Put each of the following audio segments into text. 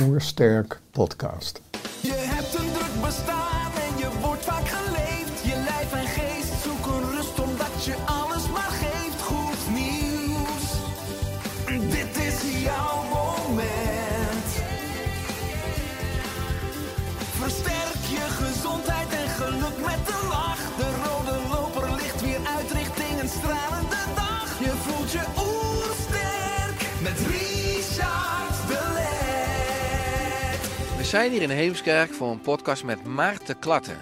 Oersterk podcast. Zijn hier in Heemskerk voor een podcast met Maarten Klatten.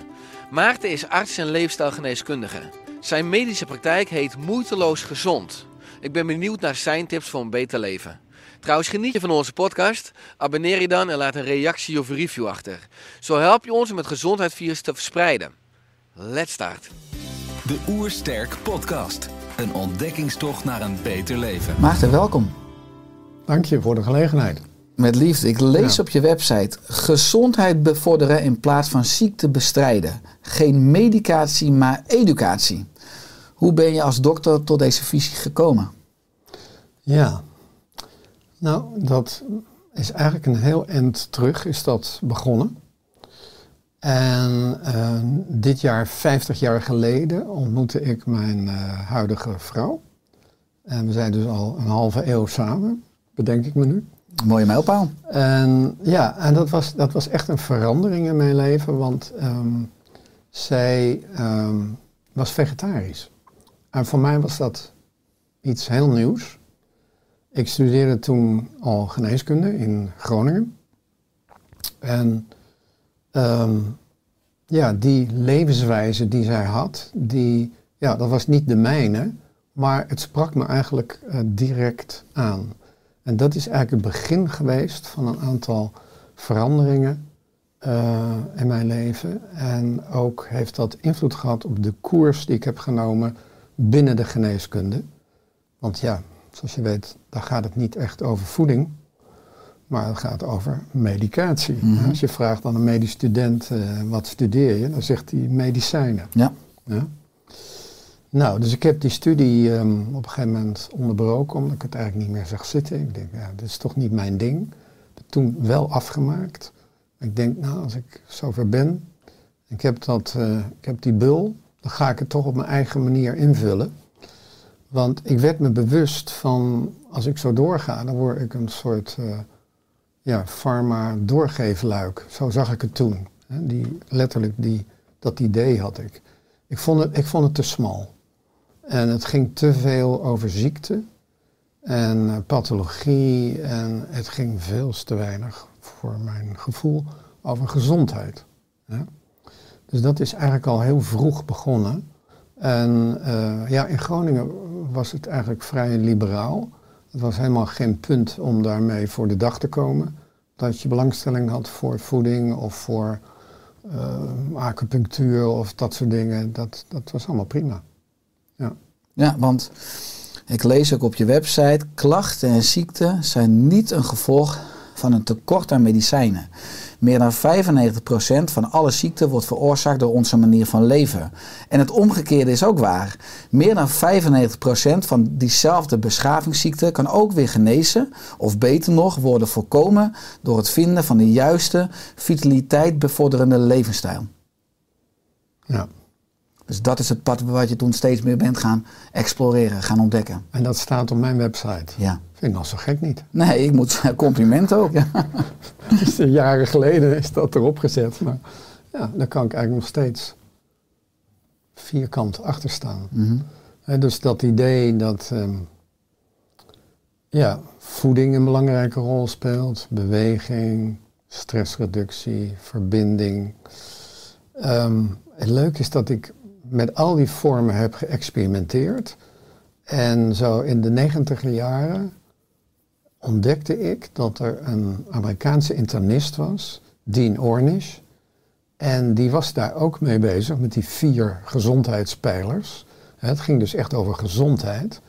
Maarten is arts en leefstijlgeneeskundige. Zijn medische praktijk heet Moeiteloos Gezond. Ik ben benieuwd naar zijn tips voor een beter leven. Trouwens, geniet je van onze podcast? Abonneer je dan en laat een reactie of review achter. Zo help je ons om het gezondheidsvirus te verspreiden. Let's start. De Oersterk Podcast. Een ontdekkingstocht naar een beter leven. Maarten, welkom. Dank je voor de gelegenheid. Met liefde. Ik lees Ja. op je website: gezondheid bevorderen in plaats van ziekte bestrijden. Geen medicatie, maar educatie. Hoe ben je als dokter tot deze visie gekomen? Ja, nou dat is eigenlijk een heel eind terug is dat begonnen. En eh, dit jaar, 50 jaar geleden, ontmoette ik mijn eh, huidige vrouw. En we zijn dus al een halve eeuw samen, bedenk ik me nu. Mooie mijlpaal. En ja, en dat was, dat was echt een verandering in mijn leven, want ehm, zij ehm, was vegetarisch. En voor mij was dat iets heel nieuws. Ik studeerde toen al geneeskunde in Groningen. En ehm, ja, die levenswijze die zij had, die, ja, dat was niet de mijne, maar het sprak me eigenlijk eh, direct aan. En dat is eigenlijk het begin geweest van een aantal veranderingen eh, in mijn leven. En ook heeft dat invloed gehad op de koers die ik heb genomen binnen de geneeskunde. Want ja, zoals je weet, daar gaat het niet echt over voeding, maar het gaat over medicatie. Mhm. Als je vraagt aan een medisch student eh, wat studeer je, dan zegt hij medicijnen. Ja. Ja. Nou, dus ik heb die studie ehm, op een gegeven moment onderbroken, omdat ik het eigenlijk niet meer zag zitten. Ik denk, ja, dit is toch niet mijn ding. Ik heb het toen wel afgemaakt. Ik denk, nou, als ik zover ben, ik heb, dat, eh, ik heb die bul, dan ga ik het toch op mijn eigen manier invullen. Want ik werd me bewust van, als ik zo doorga, dan word ik een soort eh, ja, pharma-doorgeefluik. Zo zag ik het toen. Hè. Die, letterlijk, die, dat idee had ik. Ik vond, het, ik vond het te smal. En het ging te veel over ziekte en eh, pathologie. En het ging veel te weinig, voor mijn gevoel, over gezondheid. Dus dat is eigenlijk al heel vroeg begonnen. En eh, ja, in Groningen was het eigenlijk vrij liberaal. Het was helemaal geen punt om daarmee voor de dag te komen. Dat je belangstelling had voor voeding of voor eh, acupunctuur of dat soort dingen. Dat, dat was allemaal prima. Ja. Want ik lees ook op je website: klachten en ziekten zijn niet een gevolg van een tekort aan medicijnen. Meer dan 95% van alle ziekten wordt veroorzaakt door onze manier van leven. En het omgekeerde is ook waar. Meer dan 95% van diezelfde beschavingsziekte kan ook weer genezen, of beter nog, worden voorkomen door het vinden van de juiste, vitaliteit bevorderende levensstijl. ja. Dus dat is het pad wat je toen steeds meer bent gaan exploreren, gaan ontdekken. En dat staat op mijn website. Ja. Vind ik al zo gek niet. Nee, ik moet compliment ook. Ja. Dus jaren geleden is dat erop gezet. Maar ja, daar kan ik eigenlijk nog steeds vierkant achter staan. Mhm. Dus dat idee dat ehm, ja, voeding een belangrijke rol speelt, beweging, stressreductie, verbinding. Ehm, het leuke is dat ik met al die vormen heb geëxperimenteerd. En zo in de negentiger jaren ontdekte ik dat er een Amerikaanse internist was Dean Ornish. En die was daar ook mee bezig met die vier gezondheidspijlers. Het ging dus echt over gezondheid.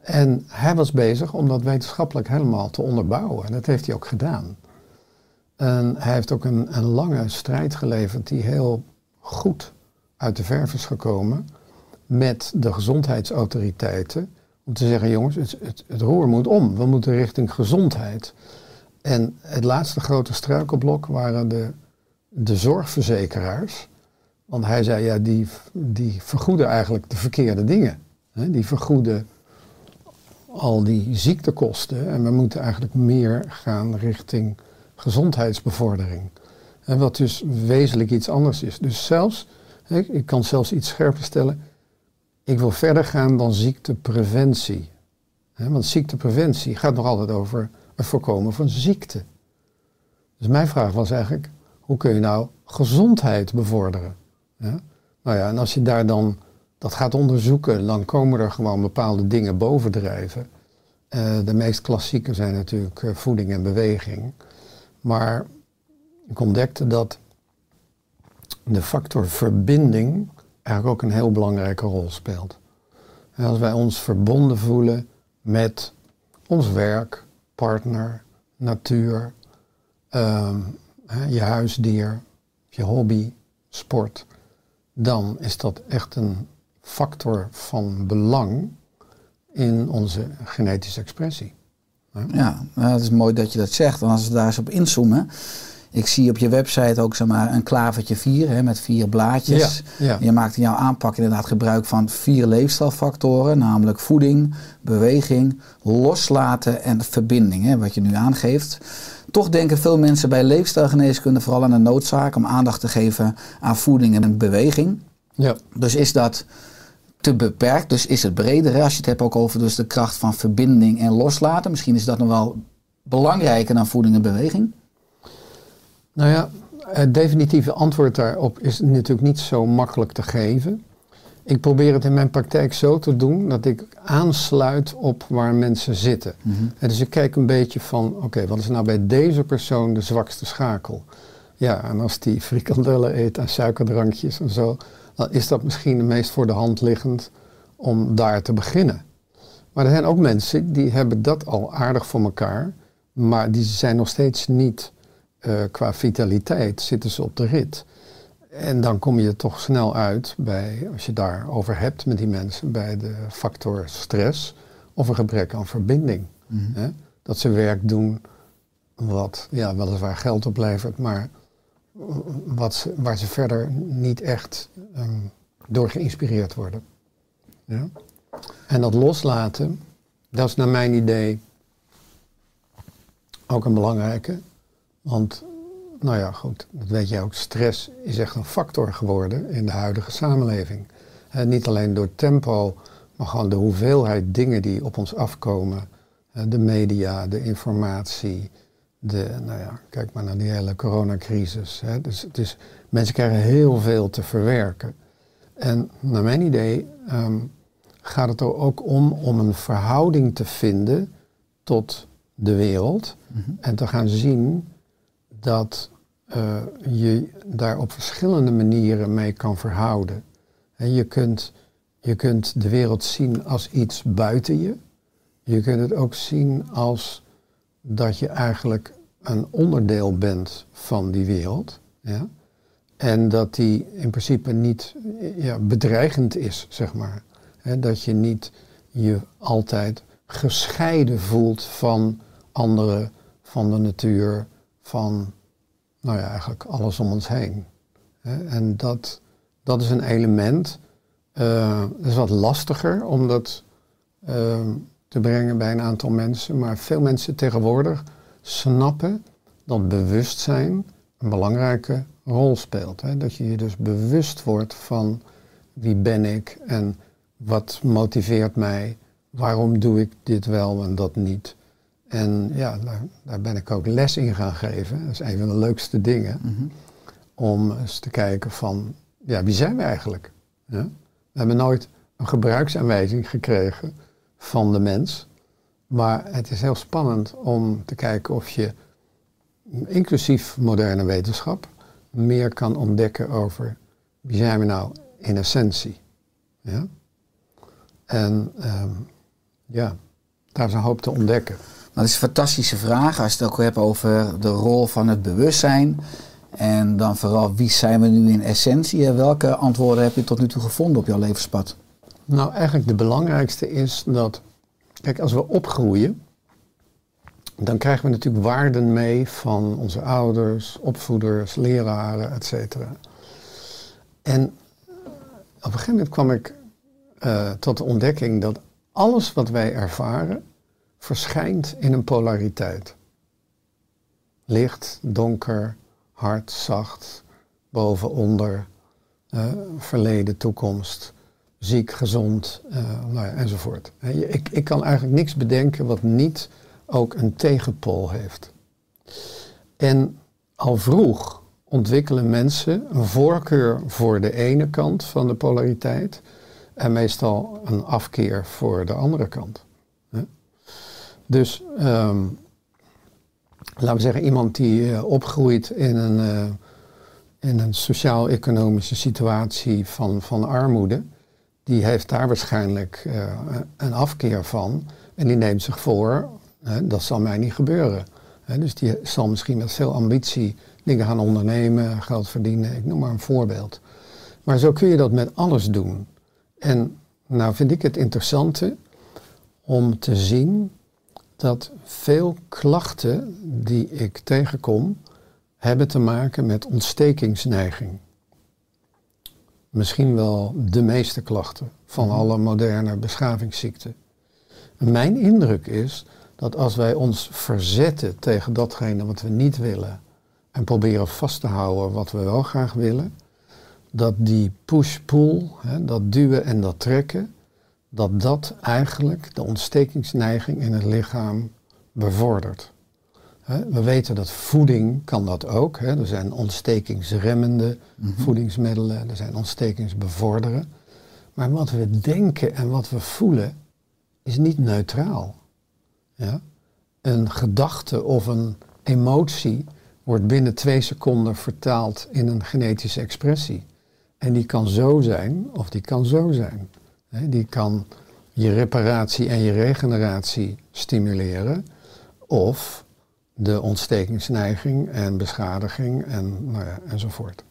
En hij was bezig om dat wetenschappelijk helemaal te onderbouwen. En dat heeft hij ook gedaan. En hij heeft ook een, een lange strijd geleverd die heel goed uit de verf is gekomen met de gezondheidsautoriteiten. Om te zeggen, jongens, het, het, het roer moet om. We moeten richting gezondheid. En het laatste grote struikelblok waren de, de zorgverzekeraars. Want hij zei, ja, die, die vergoeden eigenlijk de verkeerde dingen. Die vergoeden al die ziektekosten. En we moeten eigenlijk meer gaan richting gezondheidsbevordering. En wat dus wezenlijk iets anders is. Dus zelfs, ik kan zelfs iets scherper stellen. Ik wil verder gaan dan ziektepreventie. Want ziektepreventie gaat nog altijd over het voorkomen van ziekte. Dus mijn vraag was eigenlijk, hoe kun je nou gezondheid bevorderen? Nou ja, en als je daar dan dat gaat onderzoeken, dan komen er gewoon bepaalde dingen bovendrijven. Uh, de meest klassieke zijn natuurlijk uh, voeding en beweging. Maar ik ontdekte dat de factor verbinding eigenlijk ook een heel belangrijke rol speelt. Als wij ons verbonden voelen met ons werk, partner, natuur, uh, je huisdier, je hobby, sport, dan is dat echt een factor van belang in onze genetische expressie. Ja, nou, het is mooi dat je dat zegt. En als we daar eens op inzoomen. Ik zie op je website ook zeg maar, een klavertje vier hè, met vier blaadjes. Ja, ja. Je maakt in jouw aanpak inderdaad gebruik van vier leefstijlfactoren, namelijk voeding, beweging, loslaten en verbinding, hè, wat je nu aangeeft. Toch denken veel mensen bij leefstijlgeneeskunde vooral aan de noodzaak om aandacht te geven aan voeding en beweging. Ja. Dus is dat te beperkt, dus is het breder. hè, Als je het hebt ook over dus de kracht van verbinding en loslaten. Misschien is dat nog wel belangrijker dan voeding en beweging. Nou ja, het definitieve antwoord daarop is natuurlijk niet zo makkelijk te geven. Ik probeer het in mijn praktijk zo te doen dat ik aansluit op waar mensen zitten. En dus ik kijk een beetje van, oké, wat is nou bij deze persoon de zwakste schakel? Ja, en als die frikandellen eet en suikerdrankjes en zo, dan is dat misschien het meest voor de hand liggend om daar te beginnen. Maar er zijn ook mensen die hebben dat al aardig voor elkaar, maar die zijn nog steeds niet eh, qua vitaliteit, zitten ze op de rit. En dan kom je toch snel uit bij, als je daarover hebt met die mensen, bij de factor stress of een gebrek aan verbinding. Hè? Dat ze werk doen wat ja, weliswaar geld oplevert, maar wat ze, waar ze verder niet echt ehm, door geïnspireerd worden. Ja? En dat loslaten, dat is naar mijn idee ook een belangrijke. Want, nou ja, goed, dat weet jij ook, stress is echt een factor geworden in de huidige samenleving. Niet alleen door tempo, maar gewoon de hoeveelheid dingen die op ons afkomen. De media, de informatie, de, nou ja, kijk maar naar die hele coronacrisis. Hè. Dus, dus mensen krijgen heel veel te verwerken. En naar mijn idee ehm, gaat het er ook om om een verhouding te vinden tot de wereld. En te gaan zien dat eh, je daar op verschillende manieren mee kan verhouden. En je, kunt, je kunt de wereld zien als iets buiten je. Je kunt het ook zien als dat je eigenlijk een onderdeel bent van die wereld. Ja? En dat die in principe niet ja, bedreigend is, zeg maar. Dat je niet je altijd gescheiden voelt van anderen, van de natuur, van nou ja, eigenlijk alles om ons heen. En dat, dat is een element. Het is wat lastiger om dat eh, te brengen bij een aantal mensen. Maar veel mensen tegenwoordig snappen dat bewustzijn een belangrijke rol speelt. Hè? Dat je je dus bewust wordt van wie ben ik en wat motiveert mij, waarom doe ik dit wel en dat niet. En ja, daar, daar ben ik ook les in gaan geven. Dat is een van de leukste dingen. Om eens te kijken van, ja, wie zijn we eigenlijk? Ja? We hebben nooit een gebruiksaanwijzing gekregen van de mens. Maar het is heel spannend om te kijken of je inclusief moderne wetenschap, meer kan ontdekken over wie zijn we nou in essentie. Ja? En ehm, ja, daar is een hoop te ontdekken. Dat is een fantastische vraag als je het ook hebt over de rol van het bewustzijn. En dan vooral wie zijn we nu in essentie en welke antwoorden heb je tot nu toe gevonden op jouw levenspad? Nou, eigenlijk de belangrijkste is dat, kijk, als we opgroeien, dan krijgen we natuurlijk waarden mee van onze ouders, opvoeders, leraren, et cetera. En op een gegeven moment kwam ik eh, tot de ontdekking dat alles wat wij ervaren verschijnt in een polariteit. Licht, donker, hard, zacht, boven, onder, eh, verleden, toekomst, ziek, gezond, eh, nou ja, enzovoort. Ik, ik kan eigenlijk niks bedenken wat niet ook een tegenpool heeft. En al vroeg ontwikkelen mensen een voorkeur voor de ene kant van de polariteit en meestal een afkeer voor de andere kant. Dus ehm, laten we zeggen, iemand die uh, opgroeit in een, uh, in een sociaal-economische situatie van, van armoede, die heeft daar waarschijnlijk uh, een afkeer van. En die neemt zich voor, dat zal mij niet gebeuren. dus die zal misschien met veel ambitie dingen gaan ondernemen, geld verdienen, ik noem maar een voorbeeld. Maar zo kun je dat met alles doen. En nou vind ik het interessante om te zien dat veel klachten die ik tegenkom hebben te maken met ontstekingsneiging. Misschien wel de meeste klachten van mhm. alle moderne beschavingsziekten. Mijn indruk is dat als wij ons verzetten tegen datgene wat we niet willen en proberen vast te houden wat we wel graag willen, dat die push-pull, dat duwen en dat trekken, dat dat eigenlijk de ontstekingsneiging in het lichaam bevordert. We weten dat voeding kan dat ook. Er zijn ontstekingsremmende mm voedingsmiddelen, er zijn ontstekingsbevorderen. Maar wat we denken en wat we voelen is niet neutraal. Ja? Een gedachte of een emotie wordt binnen twee seconden vertaald in een genetische expressie. En die kan zo zijn of die kan zo zijn. Die kan je reparatie en je regeneratie stimuleren of de ontstekingsneiging en beschadiging en, nou ja, enzovoort.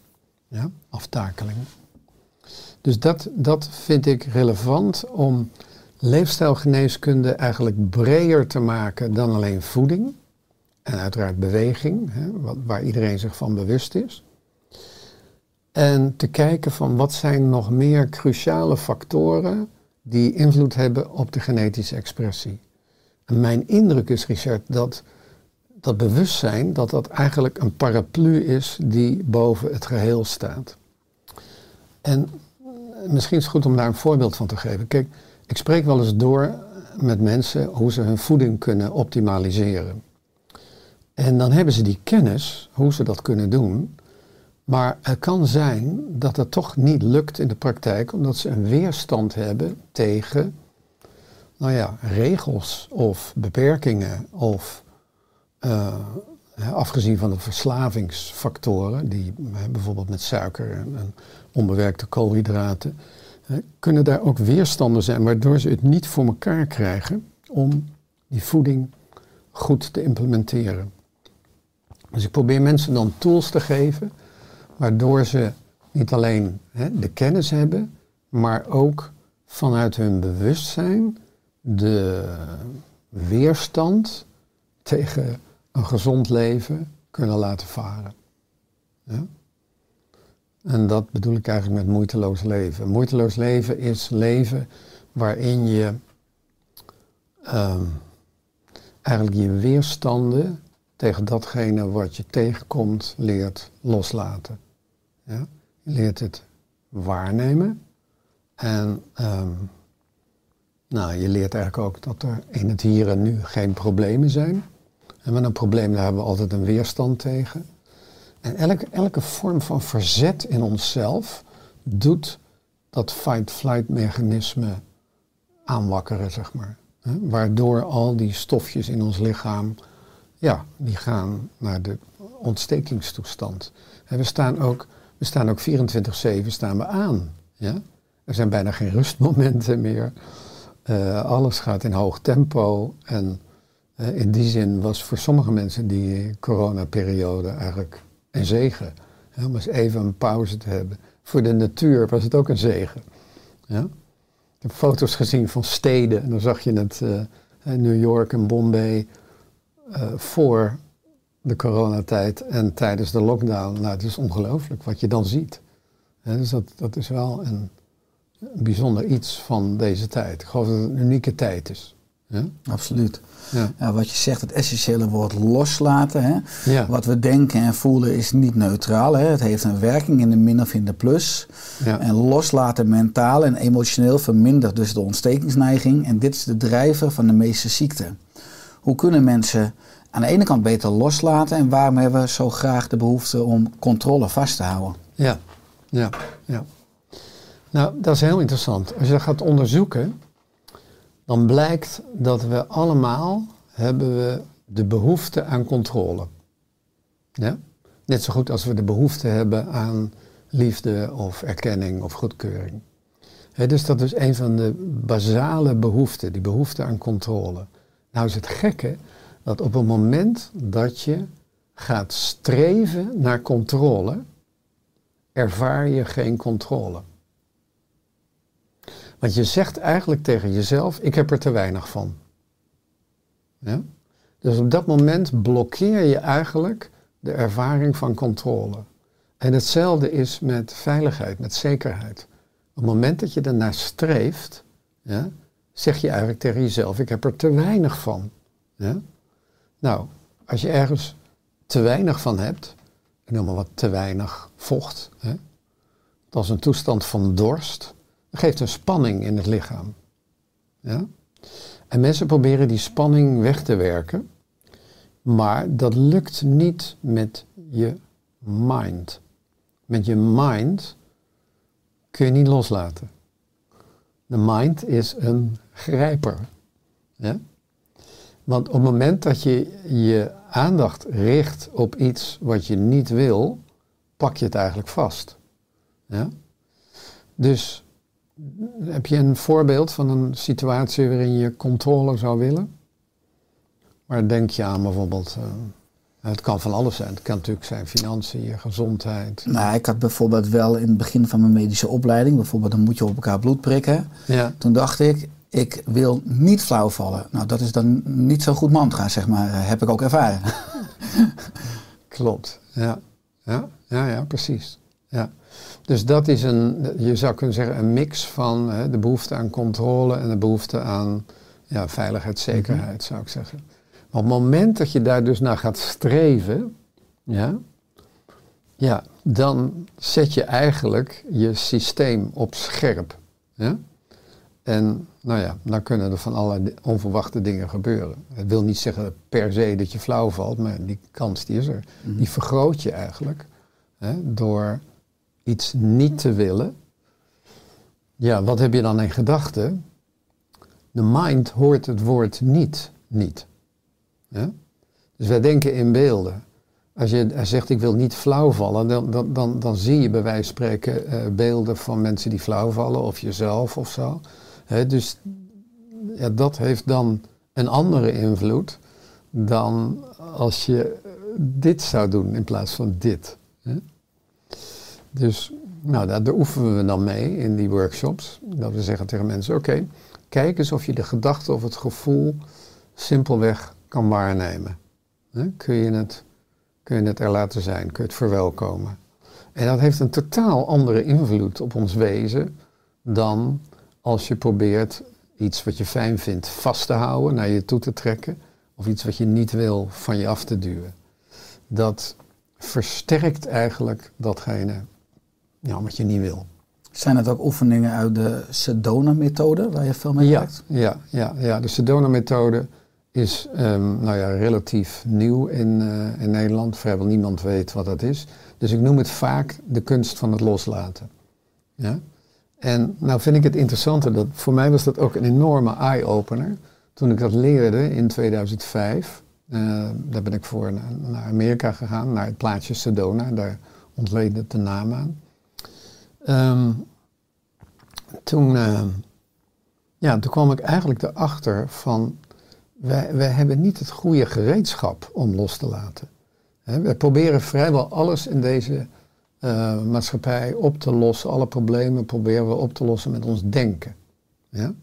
Ja? Aftakeling. Dus dat, dat vind ik relevant om leefstijlgeneeskunde eigenlijk breder te maken dan alleen voeding. En uiteraard beweging, hè, waar iedereen zich van bewust is. En te kijken van wat zijn nog meer cruciale factoren die invloed hebben op de genetische expressie. En mijn indruk is, Richard, dat dat bewustzijn, dat dat eigenlijk een paraplu is die boven het geheel staat. En misschien is het goed om daar een voorbeeld van te geven. Kijk, ik spreek wel eens door met mensen hoe ze hun voeding kunnen optimaliseren. En dan hebben ze die kennis, hoe ze dat kunnen doen. Maar het kan zijn dat het toch niet lukt in de praktijk, omdat ze een weerstand hebben tegen, nou ja, regels of beperkingen of, uh, afgezien van de verslavingsfactoren, die bijvoorbeeld met suiker en, en onbewerkte koolhydraten, kunnen daar ook weerstanden zijn, waardoor ze het niet voor elkaar krijgen om die voeding goed te implementeren. Dus ik probeer mensen dan tools te geven waardoor ze niet alleen hè, de kennis hebben, maar ook vanuit hun bewustzijn de weerstand tegen een gezond leven kunnen laten varen. En dat bedoel ik eigenlijk met moeiteloos leven. Moeiteloos leven is leven waarin je um, eigenlijk je weerstanden tegen datgene wat je tegenkomt leert loslaten. Ja? Je leert het waarnemen. En um, nou, je leert eigenlijk ook dat er in het hier en nu geen problemen zijn. En met een probleem daar hebben we altijd een weerstand tegen. En elke, elke vorm van verzet in onszelf doet dat fight-flight mechanisme aanwakkeren, zeg maar. Waardoor al die stofjes in ons lichaam ja, die gaan naar de ontstekingstoestand. En we staan ook, we staan ook 24-7 staan we aan. Ja? Er zijn bijna geen rustmomenten meer. Eh, alles gaat in hoog tempo. En eh, in die zin was voor sommige mensen die coronaperiode eigenlijk een zegen. Ja, om eens even een pauze te hebben. Voor de natuur was het ook een zegen. Ja? Ik heb foto's gezien van steden en dan zag je het uh, New York en Bombay voor de coronatijd en tijdens de lockdown. Nou, het is ongelooflijk wat je dan ziet. dus dat, dat is wel een, een bijzonder iets van deze tijd. Ik geloof dat het een unieke tijd is. Ja? Absoluut. Ja. Ja, wat je zegt, het essentiële woord loslaten. Hè? Ja. Wat we denken en voelen is niet neutraal. Hè? Het heeft een werking in de min of in de plus. Ja. En loslaten mentaal en emotioneel vermindert dus de ontstekingsneiging. En dit is de drijver van de meeste ziekten. Hoe kunnen mensen aan de ene kant beter loslaten en waarom hebben we zo graag de behoefte om controle vast te houden? Ja, ja, ja. Nou, dat is heel interessant. Als je dat gaat onderzoeken, dan blijkt dat we allemaal hebben we de behoefte aan controle. Ja? Net zo goed als we de behoefte hebben aan liefde of erkenning of goedkeuring. Dus dat is een van de basale behoeften, die behoefte aan controle. Nou is het gekke dat op het moment dat je gaat streven naar controle, ervaar je geen controle. Want je zegt eigenlijk tegen jezelf, ik heb er te weinig van. Ja? Dus op dat moment blokkeer je eigenlijk de ervaring van controle. En hetzelfde is met veiligheid, met zekerheid. Op het moment dat je ernaar streeft, ja, zeg je eigenlijk tegen jezelf, ik heb er te weinig van. Ja? Nou, als je ergens te weinig van hebt, ik noem maar wat te weinig vocht, hè, dat is een toestand van dorst, dat geeft een spanning in het lichaam. Ja? En mensen proberen die spanning weg te werken, maar dat lukt niet met je mind. Met je mind kun je niet loslaten. De mind is een grijper. Want op het moment dat je je aandacht richt op iets wat je niet wil, pak je het eigenlijk vast. Ja? Dus heb je een voorbeeld van een situatie waarin je controle zou willen? Maar denk je aan bijvoorbeeld, uh, het kan van alles zijn. Het kan natuurlijk zijn financiën, gezondheid. Nou, ik had bijvoorbeeld wel in het begin van mijn medische opleiding, bijvoorbeeld dan moet je op elkaar bloed prikken. Ja, Toen dacht ik, ik wil niet flauw vallen. Nou, dat is dan niet zo goed mantra, zeg maar, eh, heb ik ook ervaren. klopt. Ja, ja, ja, ja precies. Ja. Dus dat is een, je zou kunnen zeggen, een mix van hè, de behoefte aan controle en de behoefte aan ja, veiligheid, zekerheid, zou ik zeggen. Maar op het moment dat je daar dus naar gaat streven, ja, ja, dan zet je eigenlijk je systeem op scherp. Ja? En nou ja, dan kunnen er van allerlei onverwachte dingen gebeuren. Het wil niet zeggen per se dat je flauw valt, maar die kans die is er. Die vergroot je eigenlijk hè, door iets niet te willen. Ja, wat heb je dan in gedachten? De mind hoort het woord niet, niet. Ja? Dus wij denken in beelden. Als je zegt ik wil niet flauw vallen, dan, dan, dan, dan zie je bij wijze van spreken eh, beelden van mensen die flauw vallen of jezelf of zo. Dus ja, dat heeft dan een andere invloed dan als je dit zou doen in plaats van dit. Dus nou, daar, oefenen we dan mee in die workshops. Dat we zeggen tegen mensen, oké, kijk eens of je de gedachte of het gevoel simpelweg kan waarnemen. Kun, je het, kun je het er laten zijn, kun je het verwelkomen. En dat heeft een totaal andere invloed op ons wezen dan als je probeert iets wat je fijn vindt vast te houden, naar je toe te trekken, of iets wat je niet wil van je af te duwen. Dat versterkt eigenlijk datgene ja, wat je niet wil. Zijn het ook oefeningen uit de Sedona-methode, waar je veel mee werkt? ja, ja, ja. de Sedona-methode is ehm, nou ja, relatief nieuw in, eh, in Nederland. Vrijwel niemand weet wat dat is. Dus ik noem het vaak de kunst van het loslaten. Ja? En nou vind ik het interessante, dat voor mij was dat ook een enorme eye-opener. Toen ik dat leerde in 2005, Eh, daar ben ik voor naar, Amerika gegaan, naar het plaatsje Sedona. Daar ontleedde het de naam aan. Ehm, toen, eh, ja, toen kwam ik eigenlijk erachter van... Wij, wij hebben niet het goede gereedschap om los te laten. Hè, we proberen vrijwel alles in deze eh, maatschappij op te lossen. Alle problemen proberen we op te lossen met ons denken. Ja?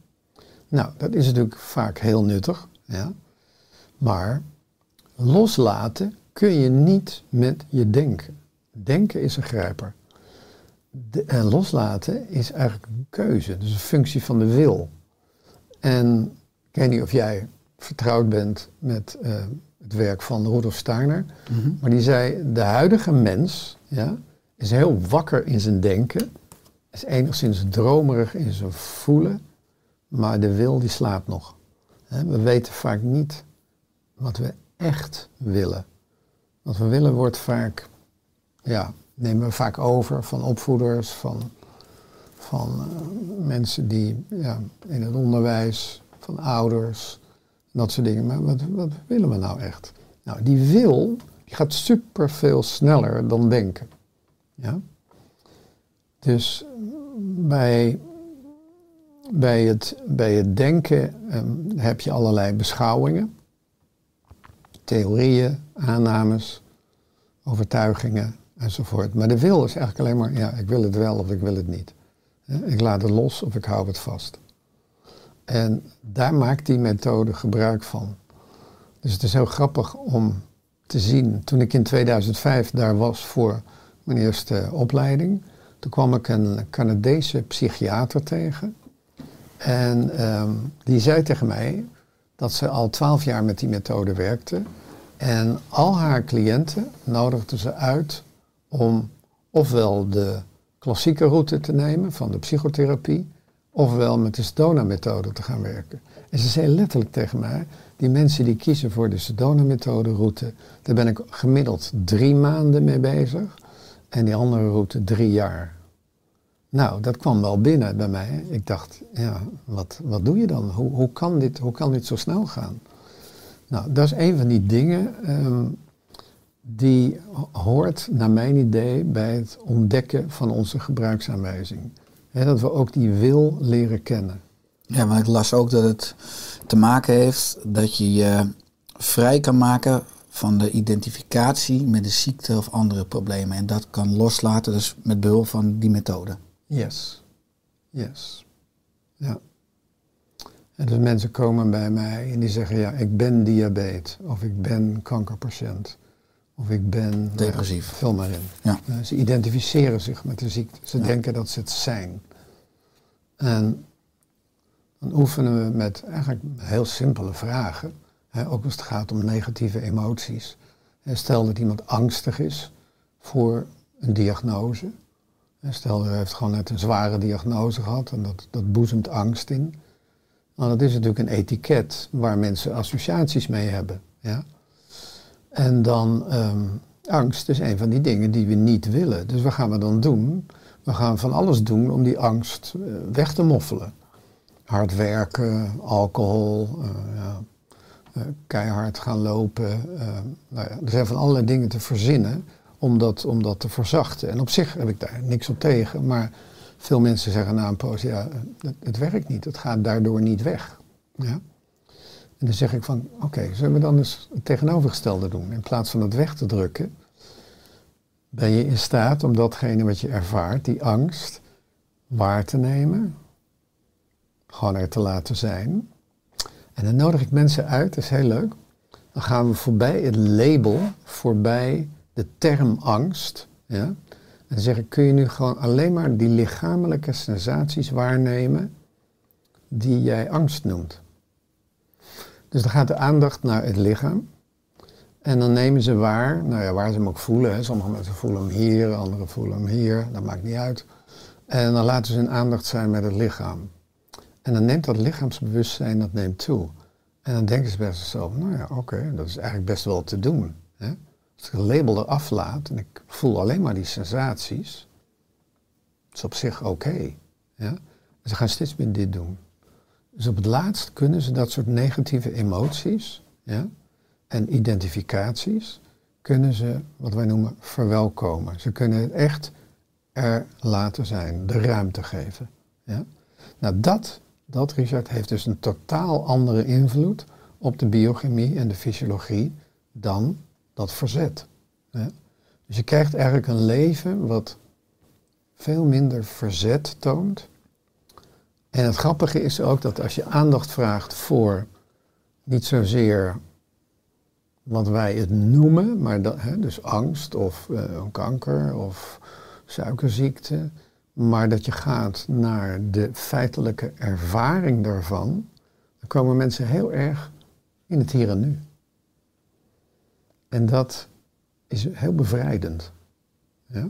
Nou, dat is natuurlijk vaak heel nuttig. Ja? Maar loslaten kun je niet met je denken. Denken is een grijper. De, en loslaten is eigenlijk een keuze, dus een functie van de wil. En ik weet niet of jij vertrouwd bent met eh, het werk van Rudolf Steiner, maar die zei, de huidige mens ja, is heel wakker in zijn denken, is enigszins dromerig in zijn voelen, maar de wil die slaapt nog. We weten vaak niet wat we echt willen. Wat we willen wordt vaak, ja, nemen we vaak over van opvoeders, van, van eh, mensen die ja, in het onderwijs, van ouders, dat soort dingen. Maar wat, wat willen we nou echt? Nou, die wil, die gaat super veel sneller dan denken. Ja? Dus bij, bij, het, bij het denken ehm, heb je allerlei beschouwingen, theorieën, aannames, overtuigingen enzovoort. Maar de wil is eigenlijk alleen maar, ja, ik wil het wel of ik wil het niet. Ik laat het los of ik hou het vast. En daar maakt die methode gebruik van. Dus het is heel grappig om te zien. Toen ik in 2005 daar was voor mijn eerste opleiding, toen kwam ik een Canadese psychiater tegen. En ehm, die zei tegen mij dat ze al twaalf jaar met die methode werkte. En al haar cliënten nodigde ze uit om ofwel de klassieke route te nemen van de psychotherapie, ofwel met de Sedona-methode te gaan werken. En ze zei letterlijk tegen mij, die mensen die kiezen voor de Sedona-methode route, daar ben ik gemiddeld drie maanden mee bezig. En die andere route drie jaar. Nou, dat kwam wel binnen bij mij. Ik dacht, ja, wat, wat doe je dan? Hoe, hoe, kan dit, hoe kan dit zo snel gaan? Nou, dat is een van die dingen ehm, die hoort, naar mijn idee, bij het ontdekken van onze gebruiksaanwijzing. Hè, dat we ook die wil leren kennen. Ja, want ik las ook dat het te maken heeft dat je je vrij kan maken van de identificatie met de ziekte of andere problemen. En dat kan loslaten, dus met behulp van die methode. Yes. Yes. Ja. En dus mensen komen bij mij en die zeggen, ja, ik ben diabetes, of ik ben kankerpatiënt, of ik ben... Depressief. Vul maar in. Ja. Eh, ze identificeren zich met de ziekte. Ze denken dat ze het zijn. En dan oefenen we met eigenlijk heel simpele vragen. Ook als het gaat om negatieve emoties. Stel dat iemand angstig is voor een diagnose. Stel hij heeft gewoon net een zware diagnose gehad en dat, dat boezemt angst in. Nou, dat is natuurlijk een etiket waar mensen associaties mee hebben. Ja? En dan, ehm, angst is een van die dingen die we niet willen. Dus wat gaan we dan doen? We gaan van alles doen om die angst eh, weg te moffelen. Hard werken, alcohol, eh, ja, keihard gaan lopen. eh, nou ja, er zijn van allerlei dingen te verzinnen om dat, om dat te verzachten. En op zich heb ik daar niks op tegen, maar veel mensen zeggen na een poos, ja, het, het werkt niet, het gaat daardoor niet weg. Ja? En dan zeg ik van, oké, zullen we dan eens het tegenovergestelde doen? In plaats van het weg te drukken, ben je in staat om datgene wat je ervaart, die angst, waar te nemen, gewoon er te laten zijn. En dan nodig ik mensen uit, dat is heel leuk. Dan gaan we voorbij het label, voorbij de term angst. Ja? En dan zeg ik, kun je nu gewoon alleen maar die lichamelijke sensaties waarnemen die jij angst noemt. Dus dan gaat de aandacht naar het lichaam. En dan nemen ze waar, nou ja, waar ze hem ook voelen. Hè. Sommige mensen voelen hem hier, anderen voelen hem hier, dat maakt niet uit. En dan laten ze hun aandacht zijn met het lichaam. En dan neemt dat lichaamsbewustzijn, dat neemt toe. En dan denken ze bij zichzelf, nou ja, oké, dat is eigenlijk best wel te doen. Hè? Als ik het label eraf laat en ik voel alleen maar die sensaties, is op zich oké. ja? Ze gaan steeds meer dit doen. Dus op het laatst kunnen ze dat soort negatieve emoties, ja, en identificaties kunnen ze wat wij noemen verwelkomen. Ze kunnen het echt er laten zijn, de ruimte geven. Ja? Nou, dat, dat, Richard, heeft dus een totaal andere invloed op de biochemie en de fysiologie dan dat verzet. Ja? Dus je krijgt eigenlijk een leven wat veel minder verzet toont. En het grappige is ook dat als je aandacht vraagt voor niet zozeer wat wij het noemen, maar dat, hè, dus angst of uh, kanker of suikerziekte, maar dat je gaat naar de feitelijke ervaring daarvan, dan komen mensen heel erg in het hier en nu. En dat is heel bevrijdend. Ja?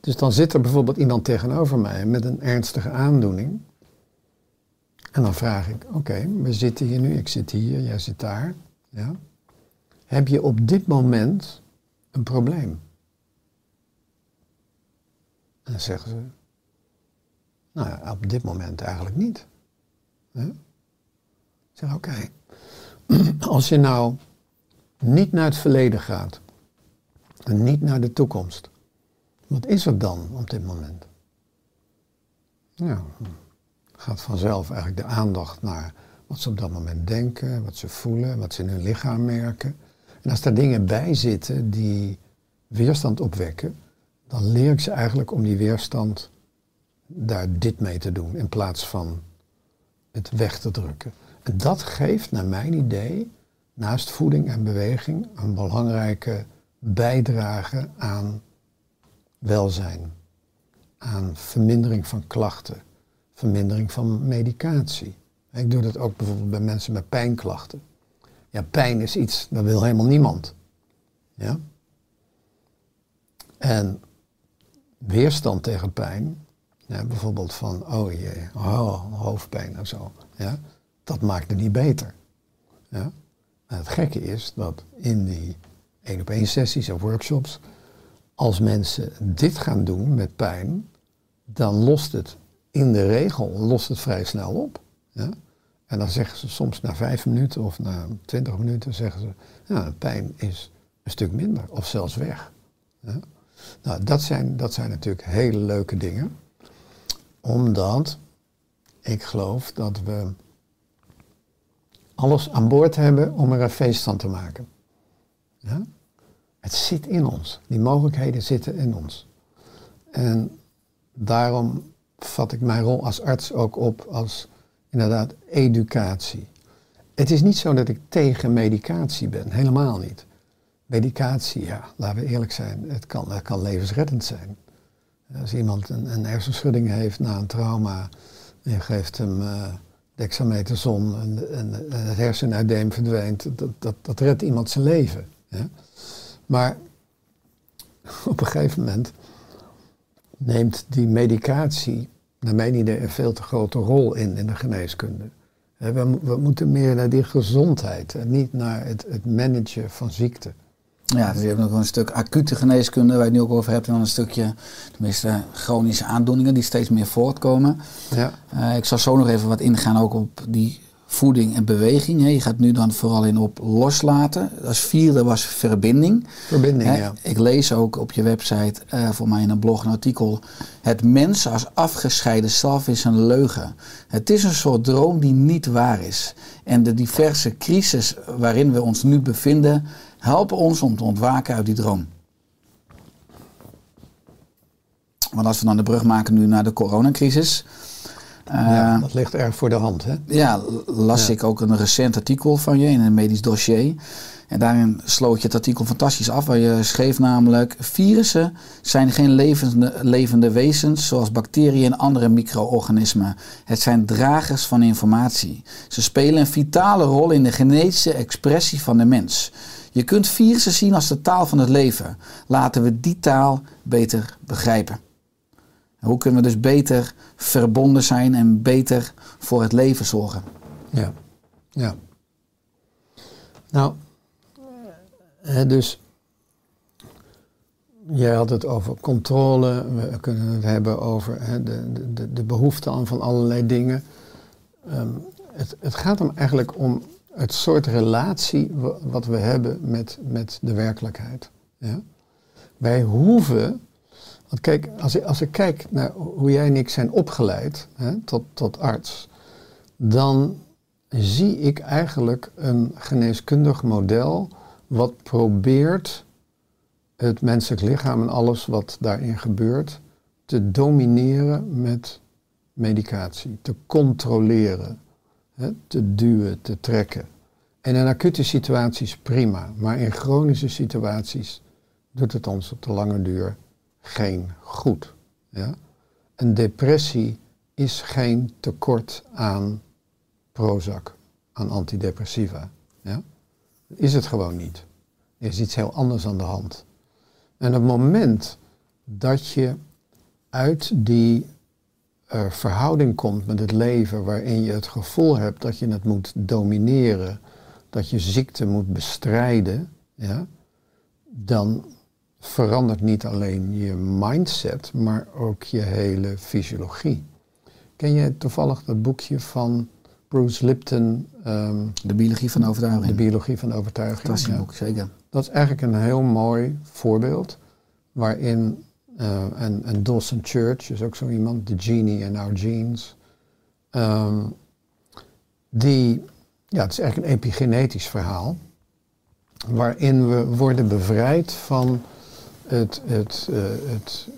Dus dan zit er bijvoorbeeld iemand tegenover mij met een ernstige aandoening. En dan vraag ik, oké, we zitten hier nu, ik zit hier, jij zit daar. Ja? Heb je op dit moment een probleem? En dan zeggen ze, nou ja, op dit moment eigenlijk niet. Ja? Ik zeg, oké, als je nou niet naar het verleden gaat en niet naar de toekomst, wat is er dan op dit moment? Ja, gaat vanzelf eigenlijk de aandacht naar wat ze op dat moment denken, wat ze voelen, wat ze in hun lichaam merken. En als daar dingen bij zitten die weerstand opwekken, dan leer ik ze eigenlijk om die weerstand daar dit mee te doen in plaats van het weg te drukken. En dat geeft naar mijn idee, naast voeding en beweging, een belangrijke bijdrage aan welzijn, aan vermindering van klachten, vermindering van medicatie. Ik doe dat ook bijvoorbeeld bij mensen met pijnklachten. Ja, pijn is iets, dat wil helemaal niemand. Ja? En weerstand tegen pijn, ja, bijvoorbeeld van, oh jee, oh, hoofdpijn en zo, ja, dat maakt het niet beter. Ja? Het gekke is dat in die één op één sessies of workshops, als mensen dit gaan doen met pijn, dan lost het in de regel lost het vrij snel op. Ja? En dan zeggen ze soms na vijf minuten of na twintig minuten zeggen ze, de pijn is een stuk minder of zelfs weg. Ja? Nou, dat zijn, dat zijn natuurlijk hele leuke dingen, omdat ik geloof dat we alles aan boord hebben om er een feest van te maken. Ja? Het zit in ons. Die mogelijkheden zitten in ons. En daarom vat ik mijn rol als arts ook op als inderdaad educatie. Het is niet zo dat ik tegen medicatie ben, helemaal niet. Medicatie, ja, laten we eerlijk zijn, het kan, kan levensreddend zijn. Als iemand een, een hersenschudding heeft na een trauma en je geeft hem uh, en, en, en het verdwijnt, dat, dat, dat redt iemand zijn leven. Maar op een gegeven moment neemt die medicatie, naar mijn idee, een veel te grote rol in in de geneeskunde. We, we moeten meer naar die gezondheid en niet naar het, het managen van ziekte. Ja, dus je hebt nog een stuk acute geneeskunde waar je het nu ook over hebt. En dan een stukje, tenminste, chronische aandoeningen die steeds meer voortkomen. Ja. Uh, ik zal zo nog even wat ingaan ook op die voeding en beweging. Hè. Je gaat nu dan vooral in op loslaten. Als vierde was verbinding. Verbinding, hè. ja. Ik lees ook op je website, uh, voor mij in een blog, een artikel. Het mens als afgescheiden zelf is een leugen. Het is een soort droom die niet waar is. En de diverse crisis waarin we ons nu bevinden, helpen ons om te ontwaken uit die droom. Want als we dan de brug maken nu naar de coronacrisis ja, eh, dat ligt erg voor de hand. Hè? Ja, las ik ook een recent artikel van je in een medisch dossier. En daarin sloot je het artikel fantastisch af, waar je schreef namelijk: virussen zijn geen levende, levende wezens zoals bacteriën en andere micro-organismen. Het zijn dragers van informatie. Ze spelen een vitale rol in de genetische expressie van de mens. Je kunt virussen zien als de taal van het leven. Laten we die taal beter begrijpen. Hoe kunnen we dus beter verbonden zijn en beter voor het leven zorgen? Ja, ja. Nou, dus jij had het over controle, we kunnen het hebben over hè, de, de, de behoefte aan van allerlei dingen. Um, het, het gaat hem eigenlijk om het soort relatie wa- wat we hebben met, met de werkelijkheid. Ja? Wij hoeven, want kijk, als ik, als ik kijk naar hoe jij en ik zijn opgeleid hè, tot, tot arts, dan zie ik eigenlijk een geneeskundig model wat probeert het menselijk lichaam en alles wat daarin gebeurt te domineren met medicatie, te controleren, te duwen, te trekken. En in acute situaties prima, maar in chronische situaties doet het ons op de lange duur geen goed. Ja? Een depressie is geen tekort aan Prozac, aan antidepressiva. Ja? Is het gewoon niet. Er is iets heel anders aan de hand. En op het moment dat je uit die eh, verhouding komt met het leven waarin je het gevoel hebt dat je het moet domineren, dat je ziekte moet bestrijden, ja, dan verandert niet alleen je mindset, maar ook je hele fysiologie. Ken je toevallig dat boekje van Bruce Lipton, ehm, De biologie van overtuiging. De biologie van overtuiging? Ja. boek, zeker. Dat is eigenlijk een heel mooi voorbeeld waarin, en, en Dawson Church is ook zo iemand, The Genie in Our Genes, ehm, die, ja, het is eigenlijk een epigenetisch verhaal, waarin we worden bevrijd van het, het, eh, het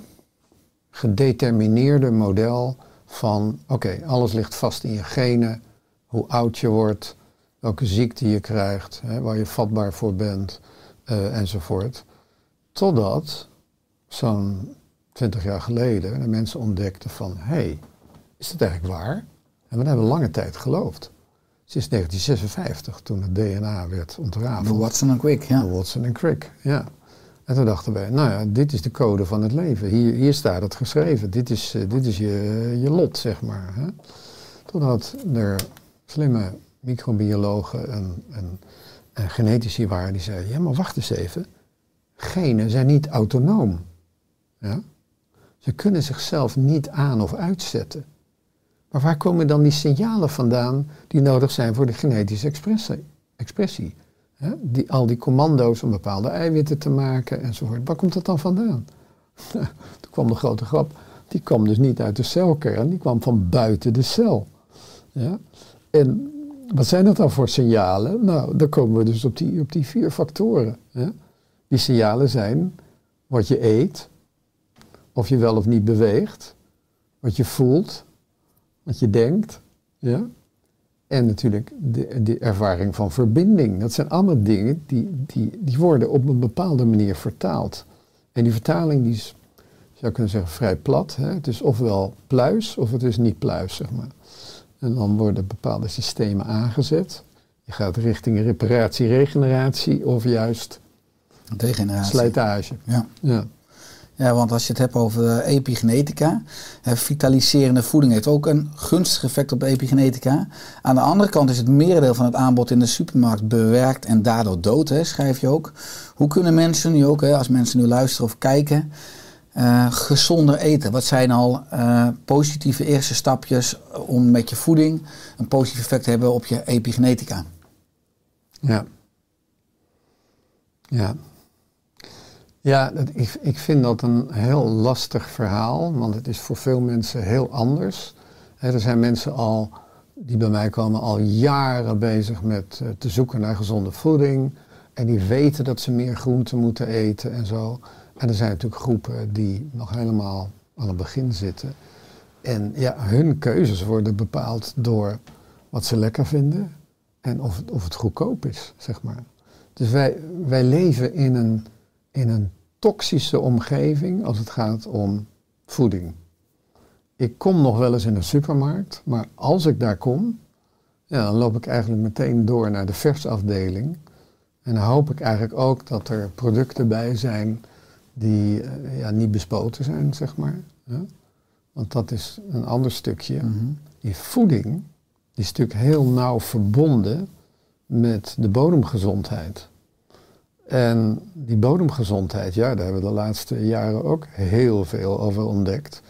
gedetermineerde model van, oké, alles ligt vast in je genen, hoe oud je wordt, welke ziekte je krijgt, hè, waar je vatbaar voor bent, eh, enzovoort. Totdat zo'n 20 jaar geleden de mensen ontdekten van, hé, hey, is dat eigenlijk waar? En we hebben lange tijd geloofd. Sinds 1956, toen het DNA werd ontrafeld. Watson en Crick, ja. Watson en Crick, ja. En toen dachten wij, nou ja, dit is de code van het leven. Hier, hier staat het geschreven. Dit is, eh, dit is je, je lot, zeg maar. Hè? Totdat er slimme microbiologen en, en, en genetici waren die zeiden, ja, maar wacht eens even. Genen zijn niet autonoom. Ja? Ze kunnen zichzelf niet aan of uitzetten. Maar waar komen dan die signalen vandaan die nodig zijn voor de genetische expressie? expressie? Die, al die commando's om bepaalde eiwitten te maken enzovoort. Waar komt dat dan vandaan? Toen kwam de grote grap. Die kwam dus niet uit de celkern, die kwam van buiten de cel. Ja? En wat zijn dat dan voor signalen? Nou, dan komen we dus op die, op die vier factoren. Die signalen zijn wat je eet, of je wel of niet beweegt, wat je voelt, wat je denkt. Ja? En natuurlijk de, de ervaring van verbinding. Dat zijn allemaal dingen die, die, die worden op een bepaalde manier vertaald. En die vertaling die is, je zou kunnen zeggen, vrij plat. Hè? Het is ofwel pluis of het is niet pluis, zeg maar. En dan worden bepaalde systemen aangezet. Je gaat richting reparatie, regeneratie of juist Degeneratie. slijtage. Ja. Ja. Ja, want als je het hebt over eh, epigenetica, vitaliserende voeding heeft ook een gunstig effect op epigenetica. Aan de andere kant is het merendeel van het aanbod in de supermarkt bewerkt en daardoor dood, hè, schrijf je ook. Hoe kunnen mensen nu ook, hè, als mensen nu luisteren of kijken, eh, gezonder eten? Wat zijn al eh, positieve eerste stapjes om met je voeding een positief effect te hebben op je epigenetica? Ja. Ja. Ja, ik, ik vind dat een heel lastig verhaal, want het is voor veel mensen heel anders. Er zijn mensen al, die bij mij komen, al jaren bezig met eh, te zoeken naar gezonde voeding. En die weten dat ze meer groenten moeten eten en zo. En er zijn natuurlijk groepen die nog helemaal aan het begin zitten. En ja, hun keuzes worden bepaald door wat ze lekker vinden en of, of het goedkoop is, zeg maar. Dus wij, wij leven in een, in een toxische omgeving als het gaat om voeding. Ik kom nog wel eens in een supermarkt, maar als ik daar kom, ja, dan loop ik eigenlijk meteen door naar de versafdeling. En dan hoop ik eigenlijk ook dat er producten bij zijn die eh, ja, niet bespoten zijn, zeg maar. Ja? Want dat is een ander stukje. Die voeding die is natuurlijk heel nauw verbonden met de bodemgezondheid. En die bodemgezondheid, ja, daar hebben we de laatste jaren ook heel veel over ontdekt.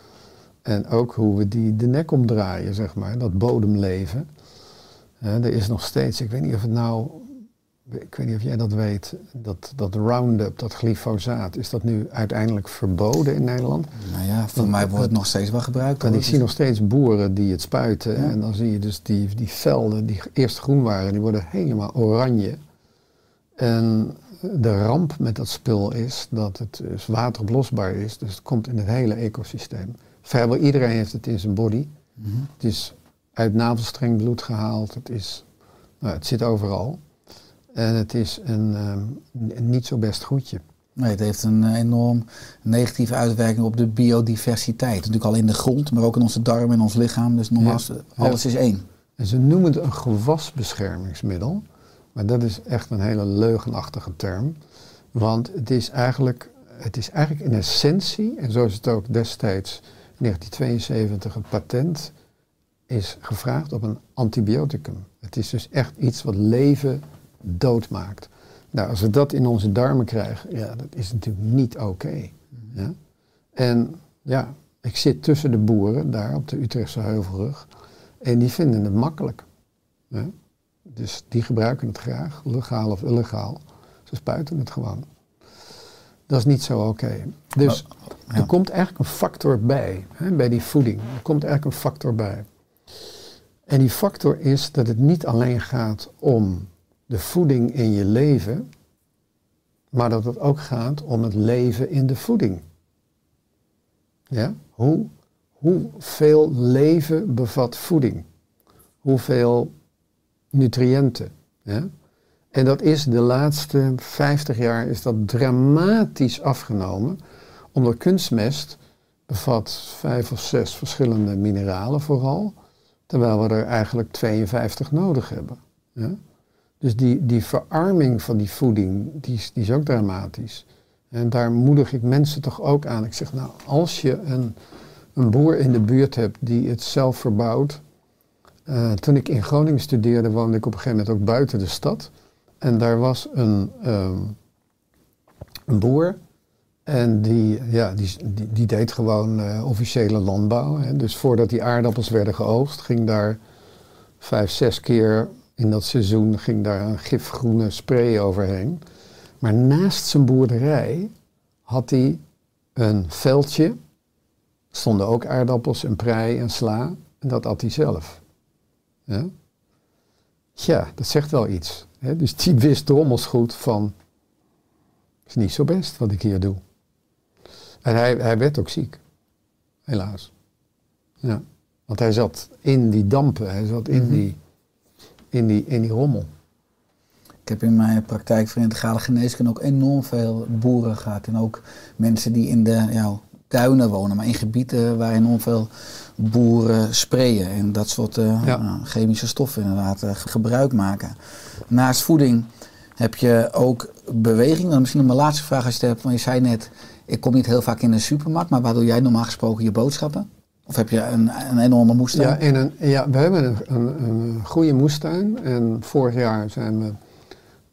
En ook hoe we die de nek omdraaien, zeg maar, dat bodemleven. Er is nog steeds, ik weet niet of het nou, ik weet niet of jij dat weet, dat, dat Roundup, dat glyfosaat, is dat nu uiteindelijk verboden in Nederland? Nou ja, voor Want mij wordt het nog steeds wel gebruikt. En hoor. ik zie nog steeds boeren die het spuiten. Ja. En dan zie je dus die, die velden die eerst groen waren, die worden helemaal oranje. En de ramp met dat spul is dat het dus wateroplosbaar is. Dus het komt in het hele ecosysteem. Vrijwel iedereen heeft het in zijn body. Mhm. Het is uit navelstreng bloed gehaald. Het, is, nou, het zit overal. En het is een, ehm, een niet zo best goedje. Nee, het heeft een eh, enorm negatieve uitwerking op de biodiversiteit. Natuurlijk al in de grond, maar ook in onze darmen en ons lichaam. Dus nogmaals, Ja. alles is één. En ze noemen het een gewasbeschermingsmiddel. Maar dat is echt een hele leugenachtige term. Want het is eigenlijk, het is eigenlijk in essentie, en zo is het ook destijds in 1972 het patent, is gevraagd op een antibioticum. Het is dus echt iets wat leven doodmaakt. Nou, als we dat in onze darmen krijgen, ja, dat is natuurlijk niet oké. ja? En ja, ik zit tussen de boeren daar op de Utrechtse Heuvelrug. En die vinden het makkelijk. hè. Dus die gebruiken het graag, legaal of illegaal. Ze spuiten het gewoon. Dat is niet zo oké. Dus ja. er komt eigenlijk een factor bij, hè, bij die voeding. Er komt eigenlijk een factor bij. En die factor is dat het niet alleen gaat om de voeding in je leven, maar dat het ook gaat om het leven in de voeding. Ja? Hoe, hoeveel leven bevat voeding? Hoeveel nutriënten? En dat is de laatste 50 jaar is dat dramatisch afgenomen, omdat kunstmest bevat vijf of zes verschillende mineralen vooral, terwijl we er eigenlijk 52 nodig hebben. Dus die, die verarming van die voeding, die is, die is ook dramatisch. En daar moedig ik mensen toch ook aan. Ik zeg, nou, als je een, een boer in de buurt hebt die het zelf verbouwt. Eh, toen ik in Groningen studeerde, woonde ik op een gegeven moment ook buiten de stad. En daar was een, ehm, boer. En die, ja, die, die, deed gewoon eh, officiële landbouw. Hè. Dus voordat die aardappels werden geoogst, ging daar vijf, zes keer in dat seizoen ging daar een gifgroene spray overheen. Maar naast zijn boerderij had hij een veldje. Stonden ook aardappels en prei en sla. En dat at hij zelf. Ja? Tja, dat zegt wel iets. Hè? Dus die wist drommels goed van... is niet zo best wat ik hier doe. En hij, hij werd ook ziek. Helaas. Ja. Want hij zat in die dampen. Hij zat in, die, in, die, in die rommel. Ik heb in mijn praktijk voor integrale geneeskunde ook enorm veel boeren gehad. En ook mensen die in de ja, tuinen wonen, maar in gebieden waar enorm veel boeren sprayen. En dat soort eh, Ja. nou, chemische stoffen inderdaad eh, gebruik maken. Naast voeding heb je ook beweging. Dan misschien nog mijn laatste vraag als je het hebt. Want je zei net, ik kom niet heel vaak in de supermarkt. Maar waar doe jij normaal gesproken je boodschappen? Of heb je een, een enorme moestuin? Ja, in een, ja, we hebben een, een, een goede moestuin. En vorig jaar zijn we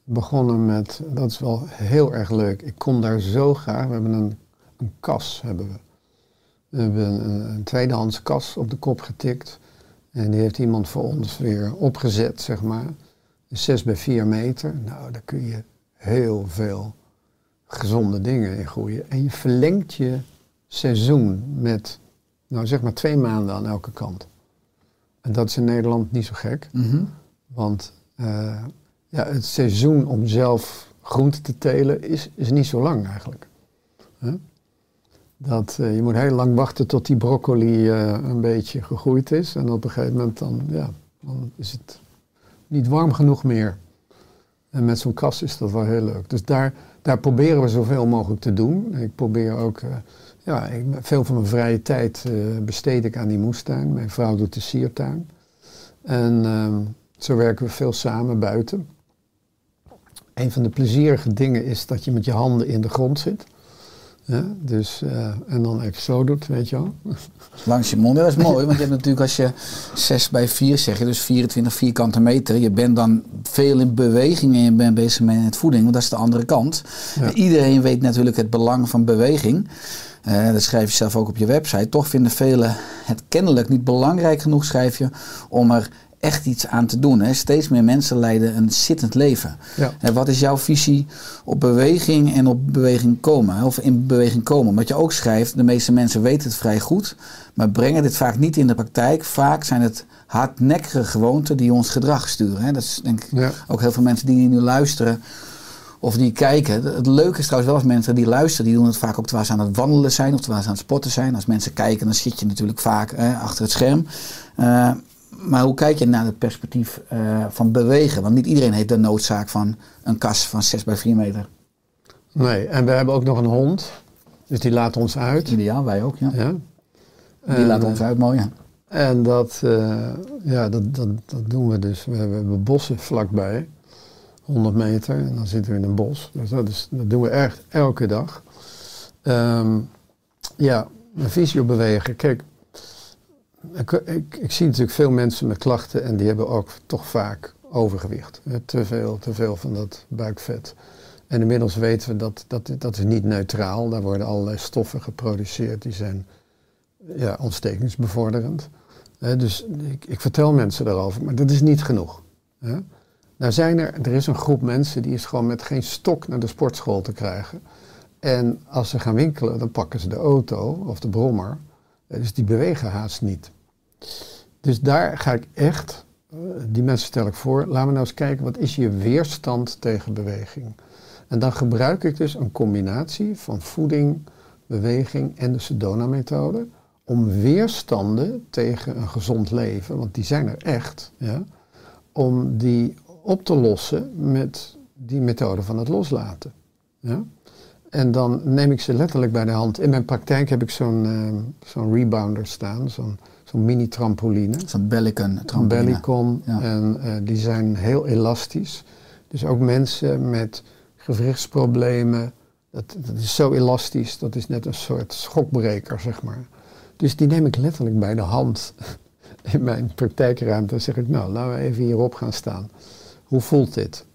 begonnen met, dat is wel heel erg leuk. Ik kom daar zo graag. We hebben een, een kas. Hebben we. we hebben een, een tweedehands kas op de kop getikt. En die heeft iemand voor ons weer opgezet, zeg maar. 6 bij 4 meter. Nou, daar kun je heel veel gezonde dingen in groeien. En je verlengt je seizoen met, nou zeg maar, twee maanden aan elke kant. En dat is in Nederland niet zo gek. Mhm. Want eh, ja, het seizoen om zelf groente te telen is, is niet zo lang eigenlijk. Dat, eh, je moet heel lang wachten tot die broccoli eh, een beetje gegroeid is. En op een gegeven moment dan, ja, dan is het niet warm genoeg meer. En met zo'n kas is dat wel heel leuk. Dus daar, daar proberen we zoveel mogelijk te doen. Ik probeer ook, eh, ja, ik, veel van mijn vrije tijd besteed ik aan die moestuin. Mijn vrouw doet de siertuin. En ehm, zo werken we veel samen buiten. Een van de plezierige dingen is dat je met je handen in de grond zit. Ja, dus, eh, en dan even zo doet, weet je wel. Langs je mond. Dat is mooi, want je hebt natuurlijk als je 6 bij 4 zeg je, dus 24 vierkante meter. Je bent dan veel in beweging en je bent bezig met het voeding, want dat is de andere kant. Ja. Iedereen weet natuurlijk het belang van beweging. Eh, dat schrijf je zelf ook op je website. Toch vinden velen het kennelijk niet belangrijk genoeg, schrijf je, om er echt iets aan te doen. Hè? Steeds meer mensen leiden een zittend leven. Ja. En wat is jouw visie op beweging en op beweging komen? Of in beweging komen? Wat je ook schrijft, de meeste mensen weten het vrij goed, maar brengen dit vaak niet in de praktijk. Vaak zijn het hardnekkige gewoonten die ons gedrag sturen. Hè? Dat is denk ik Ja. ook heel veel mensen die nu luisteren of die kijken. Het leuke is trouwens wel als mensen die luisteren, die doen het vaak ook terwijl ze aan het wandelen zijn of terwijl ze aan het sporten zijn. Als mensen kijken, dan zit je natuurlijk vaak hè, achter het scherm. Eh, maar hoe kijk je naar het perspectief eh, van bewegen? Want niet iedereen heeft de noodzaak van een kas van 6 bij 4 meter. Nee, en we hebben ook nog een hond. Dus die laat ons uit. Ideaal, wij ook, ja. Ja. Die En, eh, ons uit, mooi. Ja. En dat, eh, ja, dat, dat, dat doen we dus. We hebben, bossen vlakbij, 100 meter, en dan zitten we in een bos. Dus dat, is, dat doen we echt elke dag. Ehm, ja, een visie op bewegen. Kijk, ik, ik, zie natuurlijk veel mensen met klachten en die hebben ook toch vaak overgewicht. Eh, Te veel, te veel van dat buikvet. En inmiddels weten we dat, dat dat is niet neutraal. Daar worden allerlei stoffen geproduceerd die zijn ja, ontstekingsbevorderend. Hè, dus ik, ik vertel mensen daarover, maar dat is niet genoeg. Nou zijn er, er is een groep mensen die is gewoon met geen stok naar de sportschool te krijgen. En als ze gaan winkelen, dan pakken ze de auto of de brommer. Eh, Dus die bewegen haast niet. Dus daar ga ik echt, eh, die mensen stel ik voor, laten we nou eens kijken, wat is je weerstand tegen beweging? En dan gebruik ik dus een combinatie van voeding, beweging en de Sedona-methode om weerstanden tegen een gezond leven, want die zijn er echt, ja, om die op te lossen met die methode van het loslaten. Ja. En dan neem ik ze letterlijk bij de hand. In mijn praktijk heb ik zo'n eh, zo'n rebounder staan, zo'n zo'n mini-trampoline. Zo'n Bellicon trampoline. Bellicon. Ja. En eh, die zijn heel elastisch. Dus ook mensen met gewrichtsproblemen, dat, dat is zo elastisch, dat is net een soort schokbreker, zeg maar. Dus die neem ik letterlijk bij de hand in mijn praktijkruimte. Dan zeg ik, nou, laten we even hierop gaan staan. Hoe voelt dit?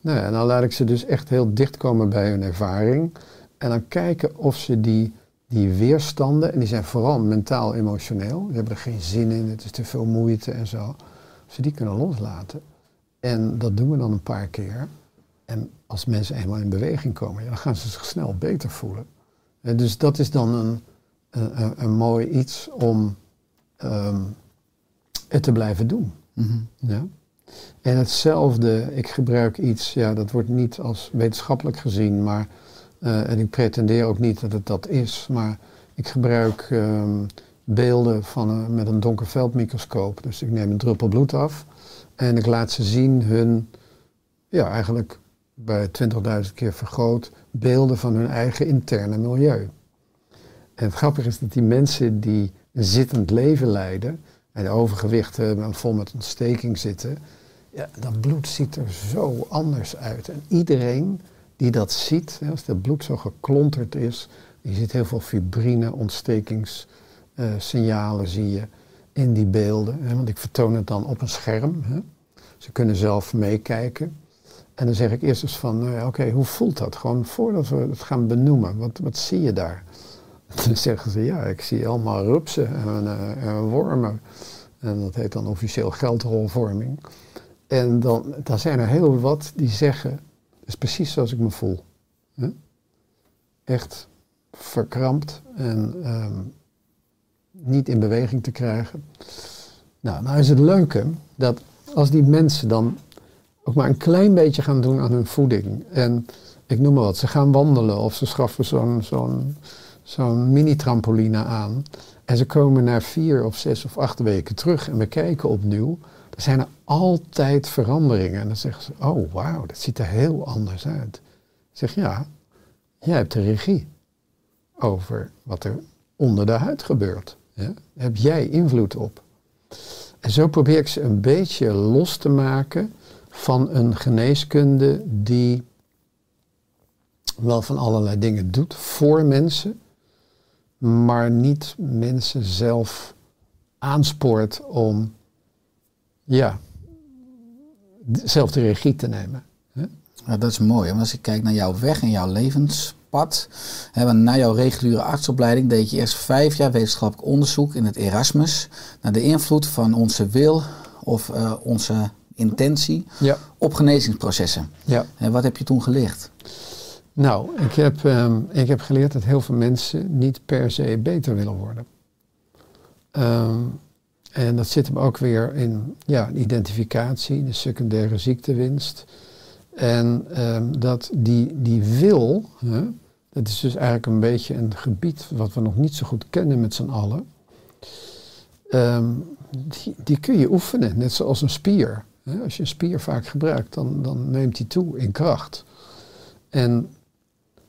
Nou ja, en dan laat ik ze dus echt heel dicht komen bij hun ervaring. En dan kijken of ze die, die weerstanden, en die zijn vooral mentaal emotioneel, die hebben er geen zin in, het is te veel moeite en zo, of ze die kunnen loslaten. En dat doen we dan een paar keer. En als mensen eenmaal in beweging komen, ja, dan gaan ze zich snel beter voelen. En dus dat is dan een, een, een, een mooi iets om ehm, het te blijven doen. Mhm. Ja. En hetzelfde, ik gebruik iets, ja, dat wordt niet als wetenschappelijk gezien, maar, eh, en ik pretendeer ook niet dat het dat is, maar ik gebruik ehm, beelden van, een- met een donkerveldmicroscoop. Dus ik neem een druppel bloed af en ik laat ze zien hun, ja, eigenlijk bij 20.000 keer vergroot, beelden van hun eigen interne milieu. En het grappige is dat die mensen die een zittend leven leiden en overgewicht hebben en vol met ontsteking zitten, ja, dat bloed ziet er zo anders uit. En iedereen die dat ziet, als dat bloed zo geklonterd is, je ziet heel veel fibrine, ontstekingssignalen zie je in die beelden. Hè, want ik vertoon het dan op een scherm. Hè. Ze kunnen zelf meekijken. En dan zeg ik eerst eens van, ja, oké, hoe voelt dat? Gewoon voordat we het gaan benoemen, wat, wat zie je daar? Dan zeggen ze, ja, ik zie allemaal rupsen en, eh, en wormen. En dat heet dan officieel geldrolvorming. En dan, dan zijn er heel wat die zeggen, het is precies zoals ik me voel. Hè? Echt verkrampt en ehm, niet in beweging te krijgen. Nou, nou is het leuke dat als die mensen dan ook maar een klein beetje gaan doen aan hun voeding. En ik noem maar wat, ze gaan wandelen of ze schaffen zo'n zo'n zo'n mini-trampoline aan. En ze komen na vier of zes of acht weken terug en we kijken opnieuw. Zijn er altijd veranderingen. En dan zeggen ze, oh wauw, dat ziet er heel anders uit. Ik zeg, ja, jij hebt de regie over wat er onder de huid gebeurt. Heb jij invloed op. En zo probeer ik ze een beetje los te maken van een geneeskunde die wel van allerlei dingen doet voor mensen, maar niet mensen zelf aanspoort om ja, zelf de regie te nemen. hè. Ja, dat is mooi. Want als ik kijk naar jouw weg en jouw levenspad. Hè, want na jouw reguliere artsopleiding deed je eerst vijf jaar wetenschappelijk onderzoek in het Erasmus. Naar de invloed van onze wil of eh, onze intentie Ja. op genezingsprocessen. ja. En wat heb je toen geleerd? Nou, ik heb, ehm, ik heb geleerd dat heel veel mensen niet per se beter willen worden. Ehm, en dat zit hem ook weer in ja, identificatie, de secundaire ziektewinst. En ehm, dat die, die wil, hè, dat is dus eigenlijk een beetje een gebied wat we nog niet zo goed kennen met z'n allen. Ehm, die, die kun je oefenen, net zoals een spier. Hè. Als je een spier vaak gebruikt, dan, dan neemt die toe in kracht. En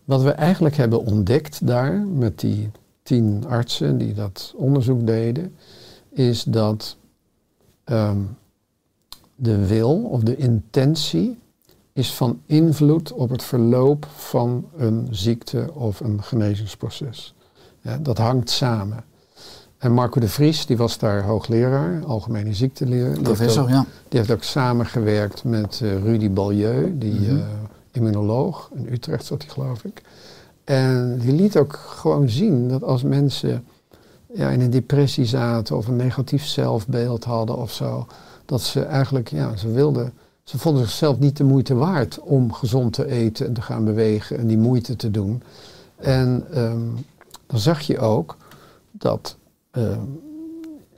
wat we eigenlijk hebben ontdekt daar met die tien artsen die dat onderzoek deden, is dat ehm, de wil of de intentie is van invloed op het verloop van een ziekte of een genezingsproces. Ja, dat hangt samen. En Marco de Vries, die was daar hoogleraar, algemene ziekteleer. Die heeft Professor, ook- ja. die heeft ook samengewerkt met eh, Rudy Balieu, die Mhm. eh, immunoloog. In Utrecht zat hij, geloof ik. En die liet ook gewoon zien dat als mensen ja, in een depressie zaten of een negatief zelfbeeld hadden of zo, dat ze eigenlijk, ja, ze wilden, ze vonden zichzelf niet de moeite waard om gezond te eten en te gaan bewegen en die moeite te doen. En ehm, dan zag je ook dat ehm,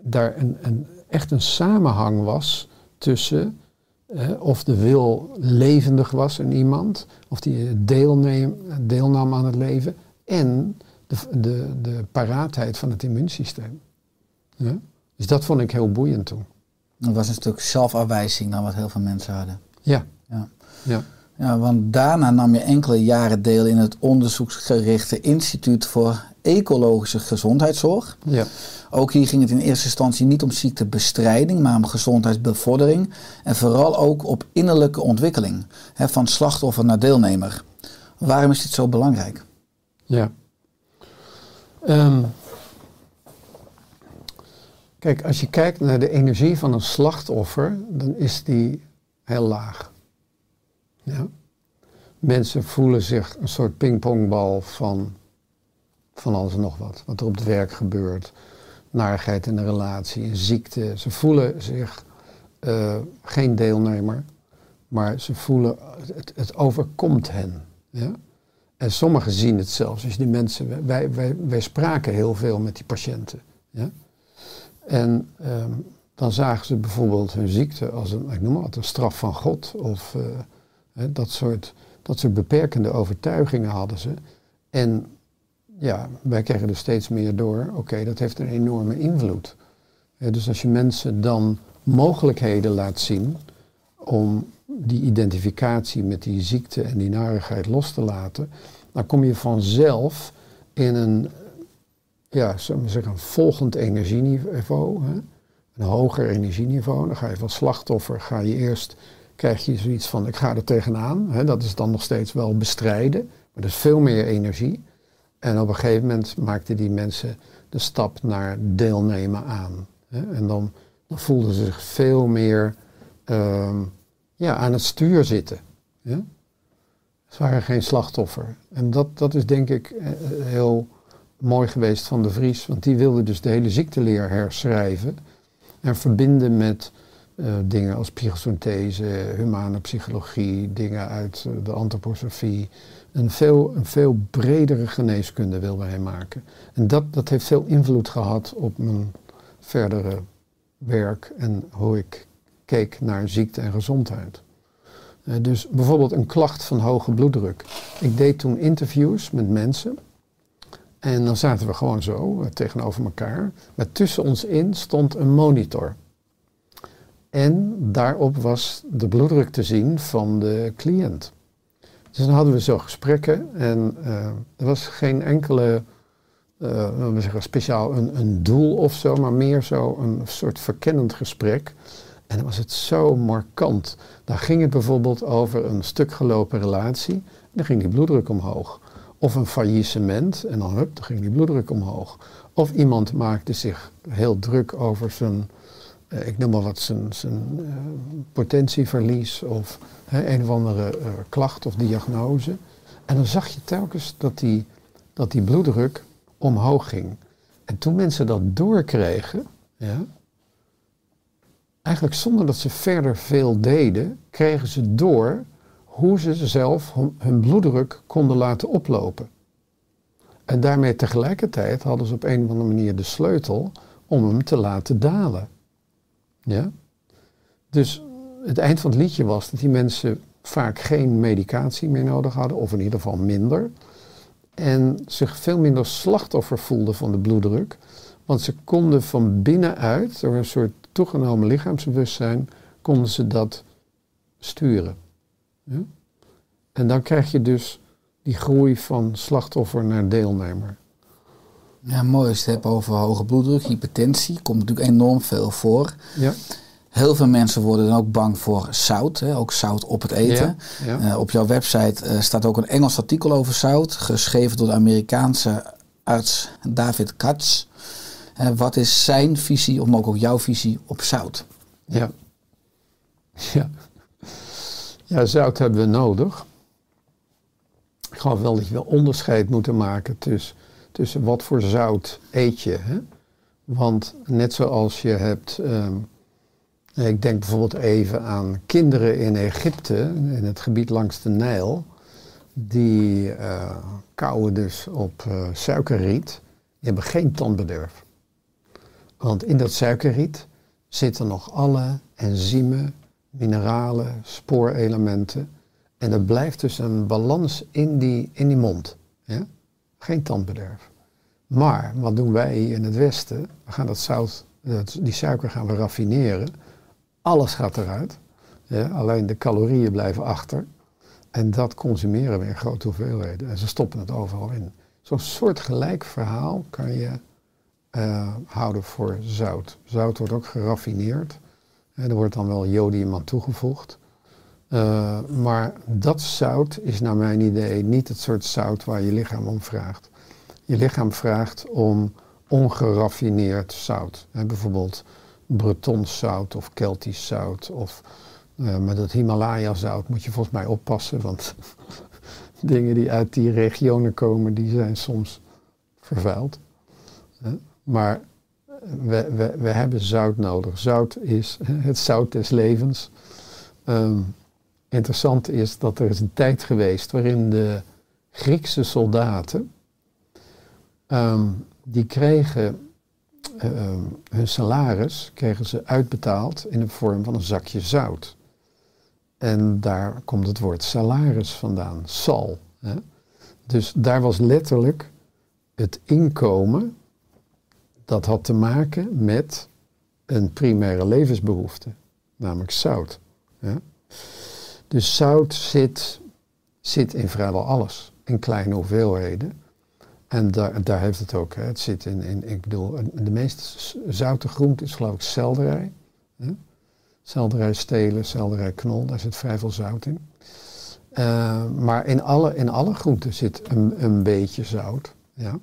daar een, een, echt een samenhang was tussen eh, of de wil levendig was in iemand, of die deelneem, deelnam aan het leven, en de, de, de paraatheid van het immuunsysteem. Ja? Dus dat vond ik heel boeiend toen. Dat was een stuk zelfafwijzing dan wat heel veel mensen hadden. Ja, Ja. ja, Ja, want daarna nam je enkele jaren deel in het onderzoeksgerichte Instituut voor Ecologische Gezondheidszorg. ja, Ook hier ging het in eerste instantie niet om ziektebestrijding, maar om gezondheidsbevordering. En vooral ook op innerlijke ontwikkeling, hè, van slachtoffer naar deelnemer. Waarom is dit zo belangrijk? ja. Ehm, kijk, als je kijkt naar de energie van een slachtoffer, dan is die heel laag. Ja? Mensen voelen zich een soort pingpongbal van van alles en nog wat. Wat er op het werk gebeurt. Narigheid in de relatie, een ziekte. Ze voelen zich eh, geen deelnemer, maar ze voelen, het, het overkomt hen. Ja? En sommigen zien het zelfs. Dus die mensen, wij, wij, wij spraken heel veel met die patiënten. Ja? En ehm, dan zagen ze bijvoorbeeld hun ziekte als een, ik noem maar een straf van God. Of eh, dat, soort, dat soort beperkende overtuigingen hadden ze. En ja, wij kregen er steeds meer door. Oké, dat heeft een enorme invloed. Dus als je mensen dan mogelijkheden laat zien om die identificatie met die ziekte en die narigheid los te laten, dan kom je vanzelf in een, ja, zeggen, een volgend energieniveau. Hè? Een hoger energieniveau. Dan ga je van slachtoffer, ga je eerst, krijg je zoiets van, ik ga er tegenaan. Hè? Dat is dan nog steeds wel bestrijden, maar dat is veel meer energie. En op een gegeven moment maakten die mensen de stap naar deelnemen aan. Hè? En dan, dan voelden ze zich veel meer ehm, ja, aan het stuur zitten. Ja? Ze waren geen slachtoffer. En dat, dat is denk ik eh, heel mooi geweest van de Vries. Want die wilde dus de hele ziekteleer herschrijven. En verbinden met eh, dingen als psychosynthese, humane psychologie, dingen uit eh, de antroposofie. Een veel, een veel bredere geneeskunde wilde hij maken. En dat, dat heeft veel invloed gehad op mijn verdere werk en hoe ik naar ziekte en gezondheid. Eh, dus bijvoorbeeld een klacht van hoge bloeddruk. Ik deed toen interviews met mensen. En dan zaten we gewoon zo eh, tegenover elkaar. Maar tussen ons in stond een monitor. En daarop was de bloeddruk te zien van de cliënt. Dus dan hadden we zo gesprekken en eh, er was geen enkele, laten we zeggen, speciaal een, een doel of zo, maar meer zo een soort verkennend gesprek. En dan was het zo markant. Dan ging het bijvoorbeeld over een stuk gelopen relatie, en dan ging die bloeddruk omhoog. Of een faillissement, en dan hup, dan ging die bloeddruk omhoog. Of iemand maakte zich heel druk over zijn, eh, ik noem maar wat, zijn, zijn eh, potentieverlies of hè, een of andere eh, klacht of diagnose. En dan zag je telkens dat die, dat die bloeddruk omhoog ging. En toen mensen dat doorkregen, ja, eigenlijk zonder dat ze verder veel deden, kregen ze door hoe ze zelf hun- bloeddruk konden laten oplopen. En daarmee tegelijkertijd hadden ze op een of andere manier de sleutel om hem te laten dalen. Ja? Dus het eind van het liedje was dat die mensen vaak geen medicatie meer nodig hadden, of in ieder geval minder. En zich veel minder slachtoffer voelden van de bloeddruk. Want ze konden van binnenuit, door een soort toegenomen lichaamsbewustzijn, konden ze dat sturen. Ja? En dan krijg je dus die groei van slachtoffer naar deelnemer. Ja, mooi als je het hebt over hoge bloeddruk, hypertensie. Komt natuurlijk enorm veel voor. Ja, Heel veel mensen worden dan ook bang voor zout, hè, ook zout op het eten. Ja, ja. Eh, op jouw website eh, staat ook een Engels artikel over zout, geschreven door de Amerikaanse arts David Katz. Eh, wat is zijn visie, of ook jouw visie op zout? Ja. Ja. Ja, zout hebben we nodig. Ik geloof wel dat je wel onderscheid moet maken tussen, tussen wat voor zout eet je. Hè? Want net zoals je hebt, ehm, ik denk bijvoorbeeld even aan kinderen in Egypte, in het gebied langs de Nijl, die kauwen dus op eh, suikerriet, die hebben geen tandbederf. Want in dat suikerriet zitten nog alle enzymen, mineralen, spoorelementen. En er blijft dus een balans in die, in die mond. Geen tandbederf. Maar wat doen wij in het Westen? We gaan dat zout, die suiker gaan we raffineren. Alles gaat eruit. Alleen de calorieën blijven achter. En dat consumeren we in grote hoeveelheden. En ze stoppen het overal in. Zo'n soort gelijk verhaal kan je eh, houden voor zout. Zout wordt ook geraffineerd. Er wordt dan wel jodium aan toegevoegd. Eh, maar dat zout is naar mijn idee niet het soort zout waar je lichaam om vraagt. Je lichaam vraagt om ongeraffineerd zout. Hè, bijvoorbeeld Bretons zout of Keltisch zout. Of eh, met het Himalaya zout moet je volgens mij oppassen. Want dingen die uit die regionen komen, die zijn soms vervuild. Hè. Maar we, we, we hebben zout nodig. Zout is het zout des levens. Ehm, interessant is dat er is een tijd geweest waarin de Griekse soldaten, ehm, die kregen ehm, hun salaris kregen ze uitbetaald in de vorm van een zakje zout. En daar komt het woord salaris vandaan, sal. Hè? Dus daar was letterlijk het inkomen dat had te maken met een primaire levensbehoefte, namelijk zout. Ja? Dus zout zit, zit in vrijwel alles, in kleine hoeveelheden. En daar, daar heeft het ook. Hè. Het zit in, in, ik bedoel, de meest zoute groente is geloof ik selderij. Hè? Selderij stelen, selderij knol, daar zit vrij veel zout in. Eh, maar in alle, in alle groenten zit een, een beetje zout. Ja?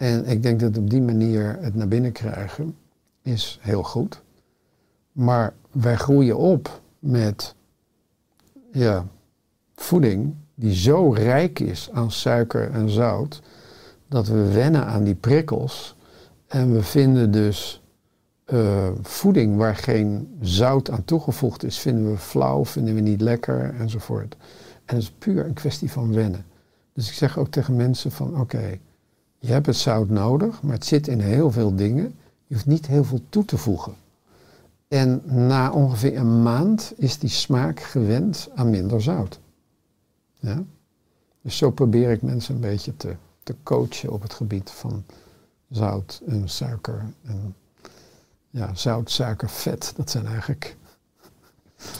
En ik denk dat op die manier het naar binnen krijgen is heel goed. Maar wij groeien op met ja, voeding die zo rijk is aan suiker en zout, dat we wennen aan die prikkels. En we vinden dus eh, voeding waar geen zout aan toegevoegd is, vinden we flauw, vinden we niet lekker enzovoort. En het is puur een kwestie van wennen. Dus ik zeg ook tegen mensen van oké, je hebt het zout nodig, maar het zit in heel veel dingen. Je hoeft niet heel veel toe te voegen. En na ongeveer een maand is die smaak gewend aan minder zout. Ja? Dus zo probeer ik mensen een beetje te, te coachen op het gebied van zout en suiker. En ja, zout, suiker, vet, dat zijn eigenlijk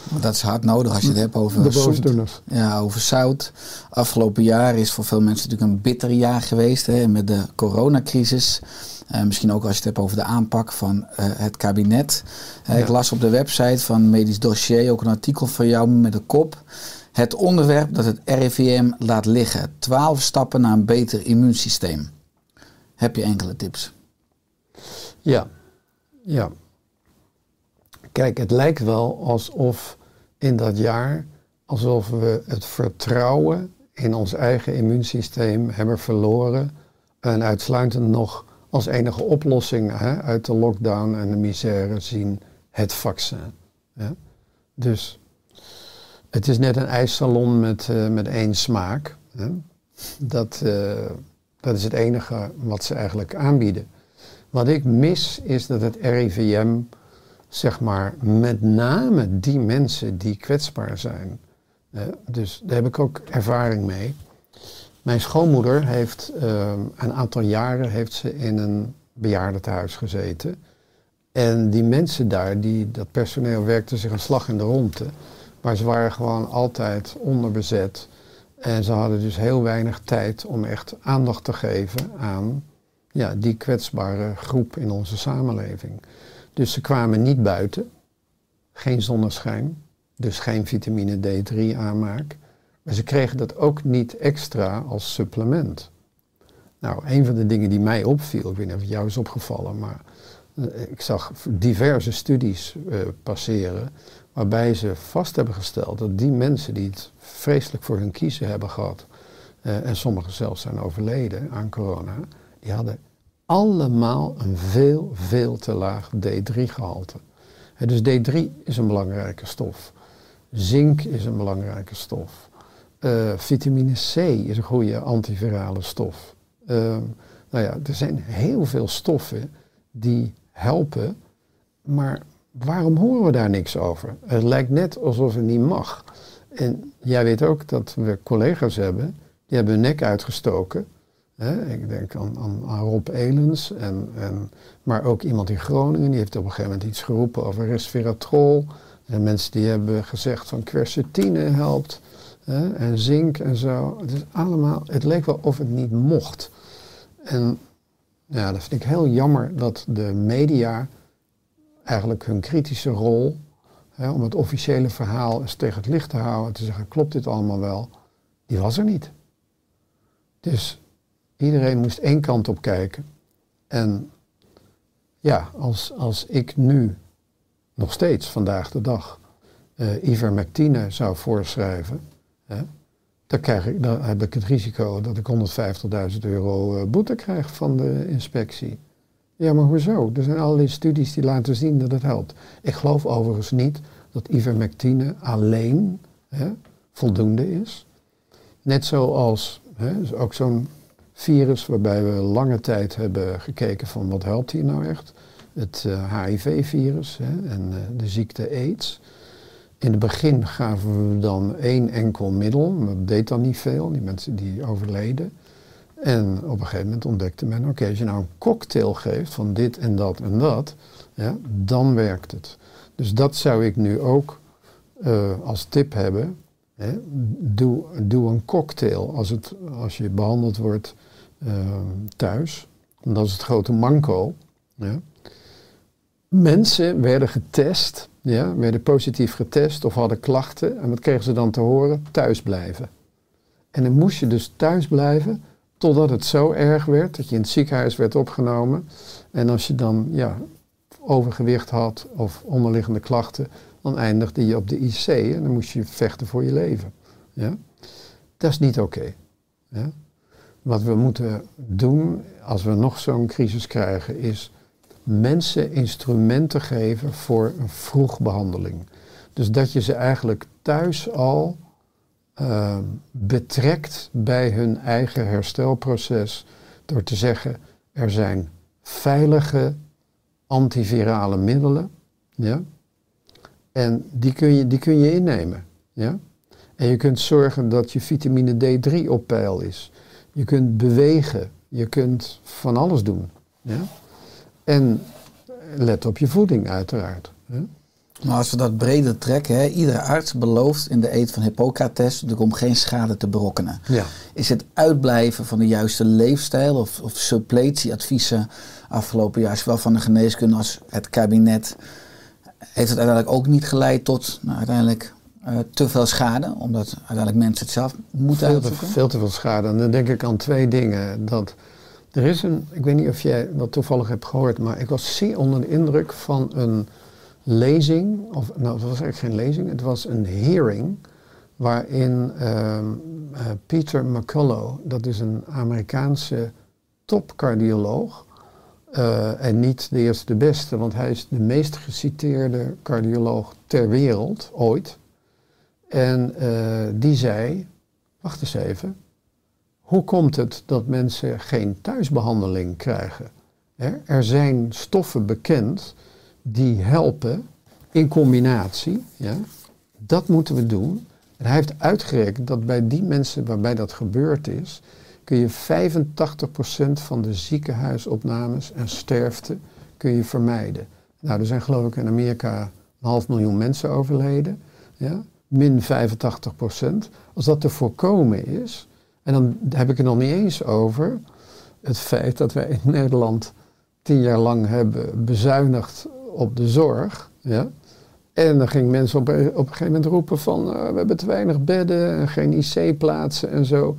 Want dat is hard nodig als je het hebt over boosdoeners. Ja, over zout. Afgelopen jaar is voor veel mensen natuurlijk een bitter jaar geweest hè, met de coronacrisis. Eh, misschien ook als je het hebt over de aanpak van eh, het kabinet. Eh, Ik las op de website van Medisch Dossier ook een artikel van jou met de kop. Het onderwerp dat het RIVM laat liggen. 12 stappen naar een beter immuunsysteem. Heb je enkele tips? Ja, ja. Kijk, het lijkt wel alsof in dat jaar, alsof we het vertrouwen in ons eigen immuunsysteem hebben verloren. En uitsluitend nog als enige oplossing hè, uit de lockdown en de misère zien het vaccin. Dus het is net een ijssalon met, eh, met één smaak. Hè? Dat, eh, dat is het enige wat ze eigenlijk aanbieden. Wat ik mis is dat het RIVM, zeg maar, met name die mensen die kwetsbaar zijn. eh, dus daar heb ik ook ervaring mee. Mijn schoonmoeder heeft eh, een aantal jaren heeft ze in een bejaardentehuis gezeten. En die mensen daar, die, dat personeel werkte zich een slag in de ronde. Maar ze waren gewoon altijd onderbezet. En ze hadden dus heel weinig tijd om echt aandacht te geven aan ja, die kwetsbare groep in onze samenleving. Dus ze kwamen niet buiten, geen zonneschijn, dus geen vitamine D3 aanmaak. Maar ze kregen dat ook niet extra als supplement. Nou, een van de dingen die mij opviel, ik weet niet of het jou is opgevallen, maar eh, ik zag diverse studies eh, passeren waarbij ze vast hebben gesteld dat die mensen die het vreselijk voor hun kiezen hebben gehad, eh, en sommigen zelfs zijn overleden aan corona, die hadden allemaal een veel, veel te laag D3-gehalte. dus D3 is een belangrijke stof. Zink is een belangrijke stof. Eh, vitamine C is een goede antivirale stof. Ehm, nou ja, er zijn heel veel stoffen die helpen, maar waarom horen we daar niks over? Het lijkt net alsof het niet mag. En jij weet ook dat we collega's hebben, die hebben hun nek uitgestoken. Ik denk aan, aan, Rob Elens, en, en, maar ook iemand in Groningen, die heeft op een gegeven moment iets geroepen over resveratrol. En mensen die hebben gezegd van quercetine helpt, en zink en zo. Het is allemaal, het leek wel of het niet mocht. En ja, dat vind ik heel jammer dat de media eigenlijk hun kritische rol, om het officiële verhaal eens tegen het licht te houden en te zeggen, klopt dit allemaal wel, die was er niet. Dus iedereen moest één kant op kijken. En ja, als, als ik nu nog steeds vandaag de dag uh, ivermectine zou voorschrijven, hè, dan, krijg ik, dan heb ik het risico dat ik 150.000 euro uh, boete krijg van de inspectie. Ja, maar hoezo? Er zijn allerlei studies die laten zien dat het helpt. Ik geloof overigens niet dat ivermectine alleen hè, voldoende is. Net zoals hè, ook zo'n virus waarbij we lange tijd hebben gekeken van wat helpt hier nou echt. Het HIV-virus en uh, de ziekte AIDS. In het begin gaven we dan één enkel middel, maar dat deed dan niet veel, die mensen die overleden. En op een gegeven moment ontdekte men, oké, als je nou een cocktail geeft van dit en dat en dat, ja, dan werkt het. Dus dat zou ik nu ook uh, als tip hebben. Hè. Doe, doe een cocktail als, het, als je behandeld wordt uh, thuis. En dat is het grote manco. Ja. Mensen werden getest, ja, werden positief getest of hadden klachten. En wat kregen ze dan te horen? Thuis blijven. En dan moest je dus thuis blijven totdat het zo erg werd dat je in het ziekenhuis werd opgenomen. En als je dan ja, overgewicht had of onderliggende klachten, dan eindigde je op de IC en dan moest je vechten voor je leven. Ja? Dat is niet oké. Ja? Wat we moeten doen als we nog zo'n crisis krijgen, is mensen instrumenten geven voor een vroegbehandeling. Dus dat je ze eigenlijk thuis al uh, betrekt bij hun eigen herstelproces door te zeggen er zijn veilige antivirale middelen. Ja? En die kun, je, die kun je innemen. Ja? En je kunt zorgen dat je vitamine D3 op peil is. Je kunt bewegen. Je kunt van alles doen. Ja? En let op je voeding uiteraard. Ja? Maar als we dat breder trekken, hè, iedere arts belooft in de eet van Hippocrates om geen schade te berokkenen. Ja. Is het uitblijven van de juiste leefstijl of, of suppletieadviezen afgelopen jaar, zowel van de geneeskunde als het kabinet, heeft het uiteindelijk ook niet geleid tot nou, uiteindelijk uh, te veel schade, omdat uiteindelijk mensen het zelf moeten veel? Te, veel te veel schade. En dan denk ik aan twee dingen. Dat er is een, ik weet niet of jij dat toevallig hebt gehoord, maar ik was zeer onder de indruk van een lezing, of nou het was eigenlijk geen lezing, het was een hearing waarin uh, uh, Peter McCullough, dat is een Amerikaanse topcardioloog, Eh, en niet de eerste de beste, want hij is de meest geciteerde cardioloog ter wereld ooit. En eh, die zei, wacht eens even, hoe komt het dat mensen geen thuisbehandeling krijgen? Hè, Er zijn stoffen bekend die helpen in combinatie. Ja? Dat moeten we doen. En hij heeft uitgerekend dat bij die mensen waarbij dat gebeurd is, kun je 85% van de ziekenhuisopnames en sterfte kun je vermijden. Nou, er zijn geloof ik in Amerika een half miljoen mensen overleden. Ja? Min 85%. Als dat te voorkomen is, en dan heb ik het nog niet eens over het feit dat wij in Nederland tien jaar lang hebben bezuinigd op de zorg. Ja? En dan gingen mensen op, op een gegeven moment roepen van eh, we hebben te weinig bedden en geen IC-plaatsen en zo.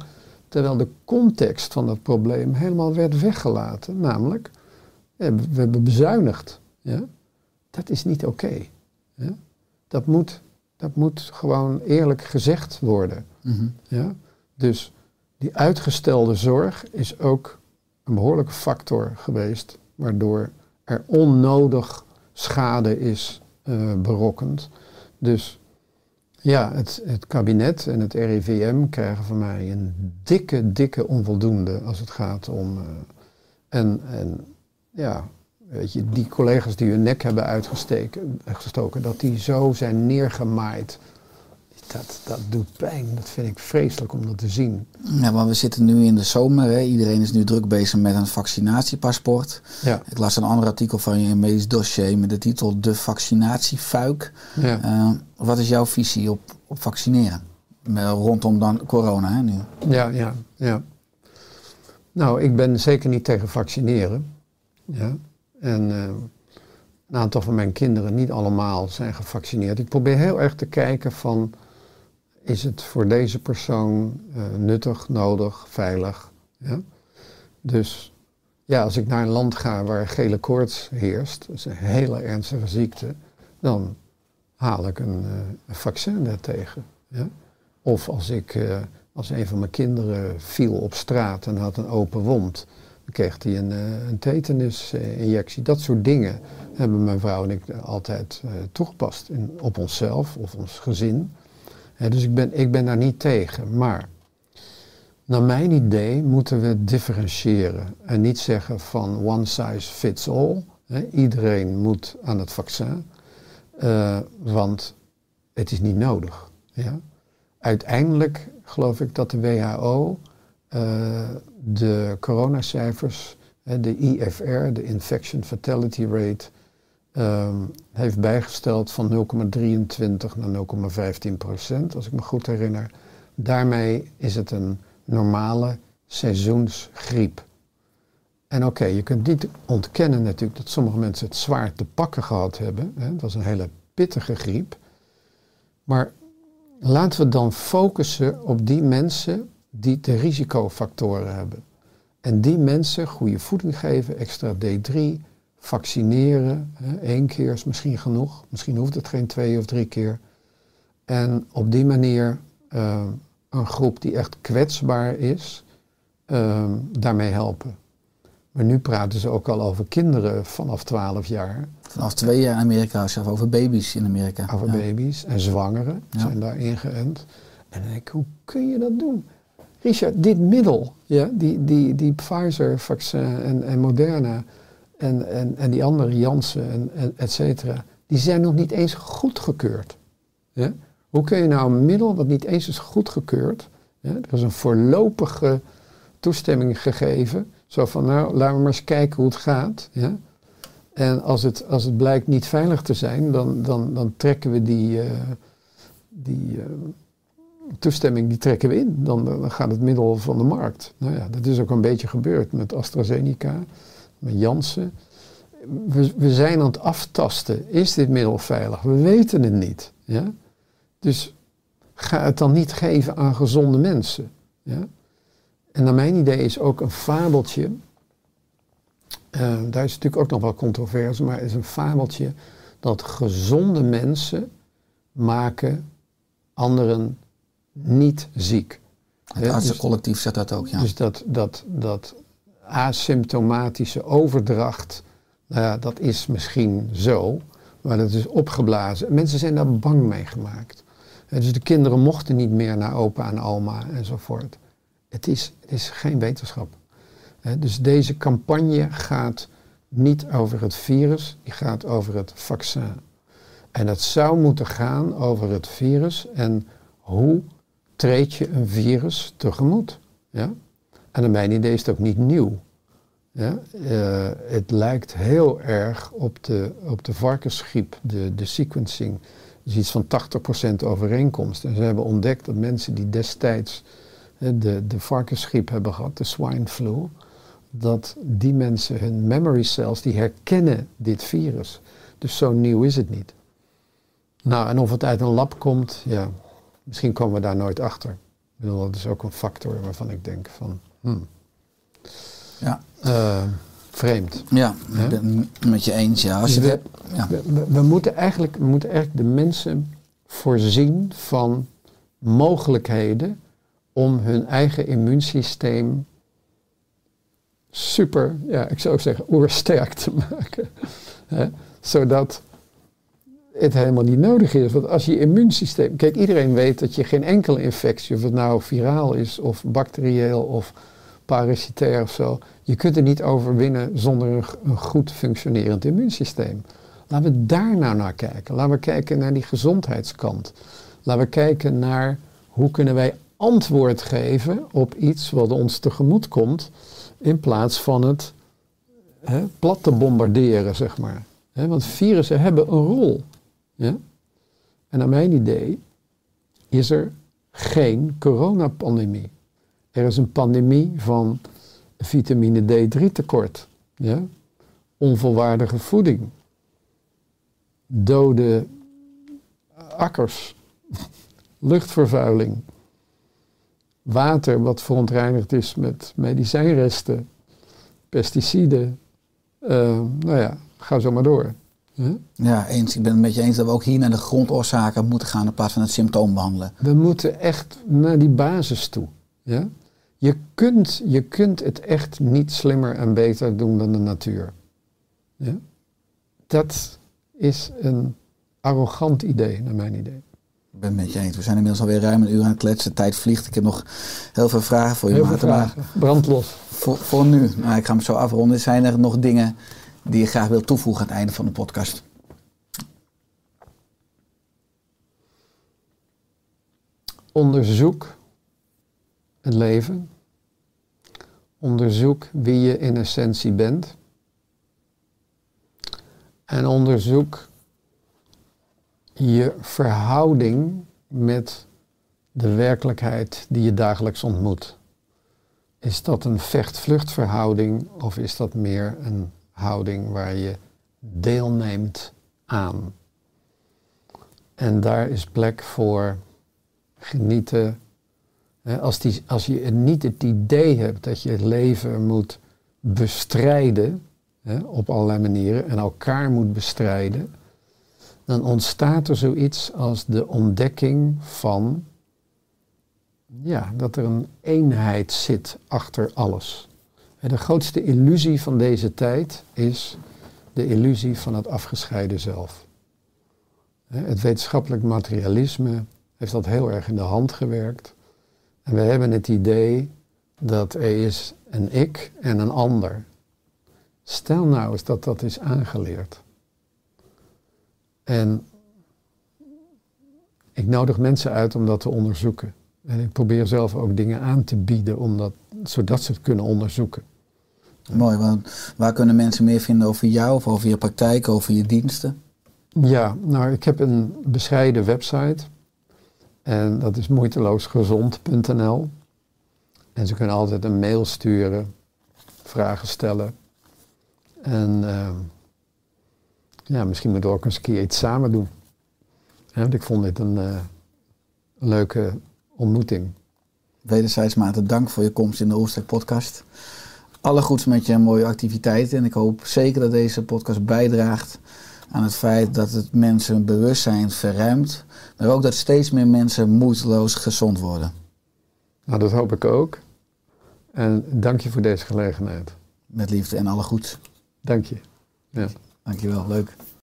Terwijl de context van dat probleem helemaal werd weggelaten. Namelijk, ja, we hebben bezuinigd. Ja? Dat is niet oké. dat, moet, dat moet gewoon eerlijk gezegd worden. Mhm. Ja? Dus die uitgestelde zorg is ook een behoorlijke factor geweest, waardoor er onnodig schade is eh, berokkend. Dus ja, het, het kabinet en het RIVM krijgen van mij een dikke, dikke onvoldoende als het gaat om. eh, en, en ja, weet je, die collega's die hun nek hebben uitgesteken, gestoken, dat die zo zijn neergemaaid. Dat, dat doet pijn. Dat vind ik vreselijk om dat te zien. Ja, maar we zitten nu in de zomer. Hè. Iedereen is nu druk bezig met een vaccinatiepaspoort. Ja, Ik las een ander artikel van je medisch dossier met de titel De vaccinatiefuik. ja. Eh, wat is jouw visie op, op vaccineren? Rondom dan corona hè, nu. Ja, ja, ja. Nou, ik ben zeker niet tegen vaccineren. Ja. En eh, een aantal van mijn kinderen, niet allemaal, zijn gevaccineerd. Ik probeer heel erg te kijken van, is het voor deze persoon eh, nuttig, nodig, veilig? Ja? Dus ja, als ik naar een land ga waar gele koorts heerst, dat is een hele ernstige ziekte, dan haal ik een, eh, vaccin daartegen. Ja? Of als ik, als een van mijn kinderen viel op straat en had een open wond, kreeg hij een, eh, een tetanusinjectie. Dat soort dingen hebben mijn vrouw en ik altijd eh, toegepast in, op onszelf of ons gezin. Dus ik ben, ik ben daar niet tegen. Maar naar mijn idee moeten we differentiëren en niet zeggen van one size fits all. Iedereen moet aan het vaccin, eh, want het is niet nodig. Ja? Uiteindelijk geloof ik dat de WHO de coronacijfers, de IFR, de Infection Fatality Rate, ehm, heeft bijgesteld van 0,23 naar 0,15 procent, als ik me goed herinner. Daarmee is het een normale seizoensgriep. En oké, je kunt niet ontkennen natuurlijk dat sommige mensen het zwaar te pakken gehad hebben. Het was een hele pittige griep. Maar laten we dan focussen op die mensen die de risicofactoren hebben. En die mensen goede voeding geven, extra D3, vaccineren. Hè, één keer is misschien genoeg. Misschien hoeft het geen twee of drie keer. En op die manier eh, een groep die echt kwetsbaar is, eh, daarmee helpen. Maar nu praten ze ook al over kinderen vanaf 12 jaar. Vanaf twee jaar in Amerika, zelf over baby's in Amerika. Over Ja. baby's en zwangeren Ja. zijn daar ingeënt. En dan denk ik, hoe kun je dat doen? Richard, dit middel, ja, die, die, die Pfizer-vaccin en, en Moderna en, en, en die andere Janssen en, en et cetera, die zijn nog niet eens goedgekeurd. Ja? Hoe kun je nou een middel wat niet eens is goedgekeurd, ja, er is een voorlopige toestemming gegeven, zo van nou, laten we maar eens kijken hoe het gaat. Ja? En als het, als het blijkt niet veilig te zijn, dan, dan, dan trekken we die, eh, die eh, toestemming die trekken we in. Dan, dan gaat het middel van de markt. Nou ja, dat is ook een beetje gebeurd met AstraZeneca, met Janssen. We, we zijn aan het aftasten. Is dit middel veilig? We weten het niet. Ja? Dus ga het dan niet geven aan gezonde mensen. Ja? En naar mijn idee is ook een fabeltje. eh, daar is natuurlijk ook nog wel controverse, maar is een fabeltje dat gezonde mensen maken anderen niet ziek. Het artsencollectief zegt dat ook, ja. Dus dat, dat, dat asymptomatische overdracht, ja, dat is misschien zo, maar dat is opgeblazen. Mensen zijn daar bang mee gemaakt. Dus de kinderen mochten niet meer naar opa en oma enzovoort. Het is, het is geen wetenschap. Dus deze campagne gaat niet over het virus, die gaat over het vaccin. En het zou moeten gaan over het virus en hoe treed je een virus tegemoet. Ja? En naar mijn idee is het ook niet nieuw. Ja? Eh, het lijkt heel erg op de, op de varkensgriep, de, de sequencing. Dus iets van 80% overeenkomst. En ze hebben ontdekt dat mensen die destijds de, de varkensgriep hebben gehad, de swine flu, dat die mensen hun memory cells, die herkennen dit virus. Dus zo nieuw is het niet. Nou, en of het uit een lab komt, ja, misschien komen we daar nooit achter. Ik bedoel, dat is ook een factor waarvan ik denk van, hmm, Ja, eh, vreemd. ja Ja. ik ben het met je eens. Ja, als je Dus het we, hebt, ja. we, we- we moeten eigenlijk, we moeten eigenlijk de mensen voorzien van mogelijkheden om hun eigen immuunsysteem super, ja, ik zou ook zeggen, oersterk te maken. Zodat het helemaal niet nodig is. Want als je immuunsysteem. Kijk, iedereen weet dat je geen enkele infectie, of het nou viraal is, of bacterieel, of parasitair of zo. Je kunt er niet overwinnen zonder een, goed functionerend immuunsysteem. Laten we daar nou naar kijken. Laten we kijken naar die gezondheidskant. Laten we kijken naar hoe kunnen wij antwoord geven op iets wat ons tegemoet komt, in plaats van het hè, plat te bombarderen, zeg maar. Want virussen hebben een rol. Ja? En naar mijn idee is er geen coronapandemie. Er is een pandemie van vitamine D3 tekort. Ja? Onvolwaardige voeding. Dode akkers. Luchtvervuiling. Water wat verontreinigd is met medicijnresten. Pesticiden. Eh, nou ja, ga zo maar door. Ja? ja, eens. Ik ben het met je eens dat we ook hier naar de grondoorzaken moeten gaan in plaats van het symptoom behandelen. We moeten echt naar die basis toe. Ja? Je, kunt, je kunt het echt niet slimmer en beter doen dan de natuur. Ja? Dat is een arrogant idee, naar mijn idee. Ik ben het met je eens. We zijn inmiddels alweer ruim een uur aan het kletsen. Tijd vliegt. Ik heb nog heel veel vragen voor je, Heel veel vragen. Brandlos. Voor, voor nu, nou, ik ga hem zo afronden. Zijn er nog dingen die je graag wilt toevoegen aan het einde van de podcast? Onderzoek het leven. Onderzoek wie je in essentie bent. En onderzoek je verhouding met de werkelijkheid die je dagelijks ontmoet. Is dat een vecht-vlucht verhouding of is dat meer een houding waar je deelneemt aan? En daar is plek voor genieten. Als, die, als je niet het idee hebt dat je het leven moet bestrijden, op allerlei manieren, en elkaar moet bestrijden, dan ontstaat er zoiets als de ontdekking van ja, dat er een eenheid zit achter alles. De grootste illusie van deze tijd is de illusie van het afgescheiden zelf. Het wetenschappelijk materialisme heeft dat heel erg in de hand gewerkt. En we hebben het idee dat er is een ik en een ander. Stel nou eens dat dat is aangeleerd. En ik nodig mensen uit om dat te onderzoeken. En ik probeer zelf ook dingen aan te bieden, om dat, zodat ze het kunnen onderzoeken. Mooi, want waar kunnen mensen meer vinden over jou of over je praktijk, over je diensten? Ja, nou, ik heb een bescheiden website. En dat is moeiteloosgezond.nl. En ze kunnen altijd een mail sturen, vragen stellen. En eh, ja, misschien moeten we ook eens een keer iets samen doen. Ja, want ik vond dit een eh, leuke ontmoeting. Wederzijds Maarten, dank voor je komst in de Oerstek podcast. Alle goeds met je mooie activiteiten. En ik hoop zeker dat deze podcast bijdraagt aan het feit dat het mensen hun bewustzijn verruimt. Maar ook dat steeds meer mensen moeiteloos gezond worden. Nou, dat hoop ik ook. En dank je voor deze gelegenheid. Met liefde en alle goed. Dank je. Ja. Dankjewel, leuk.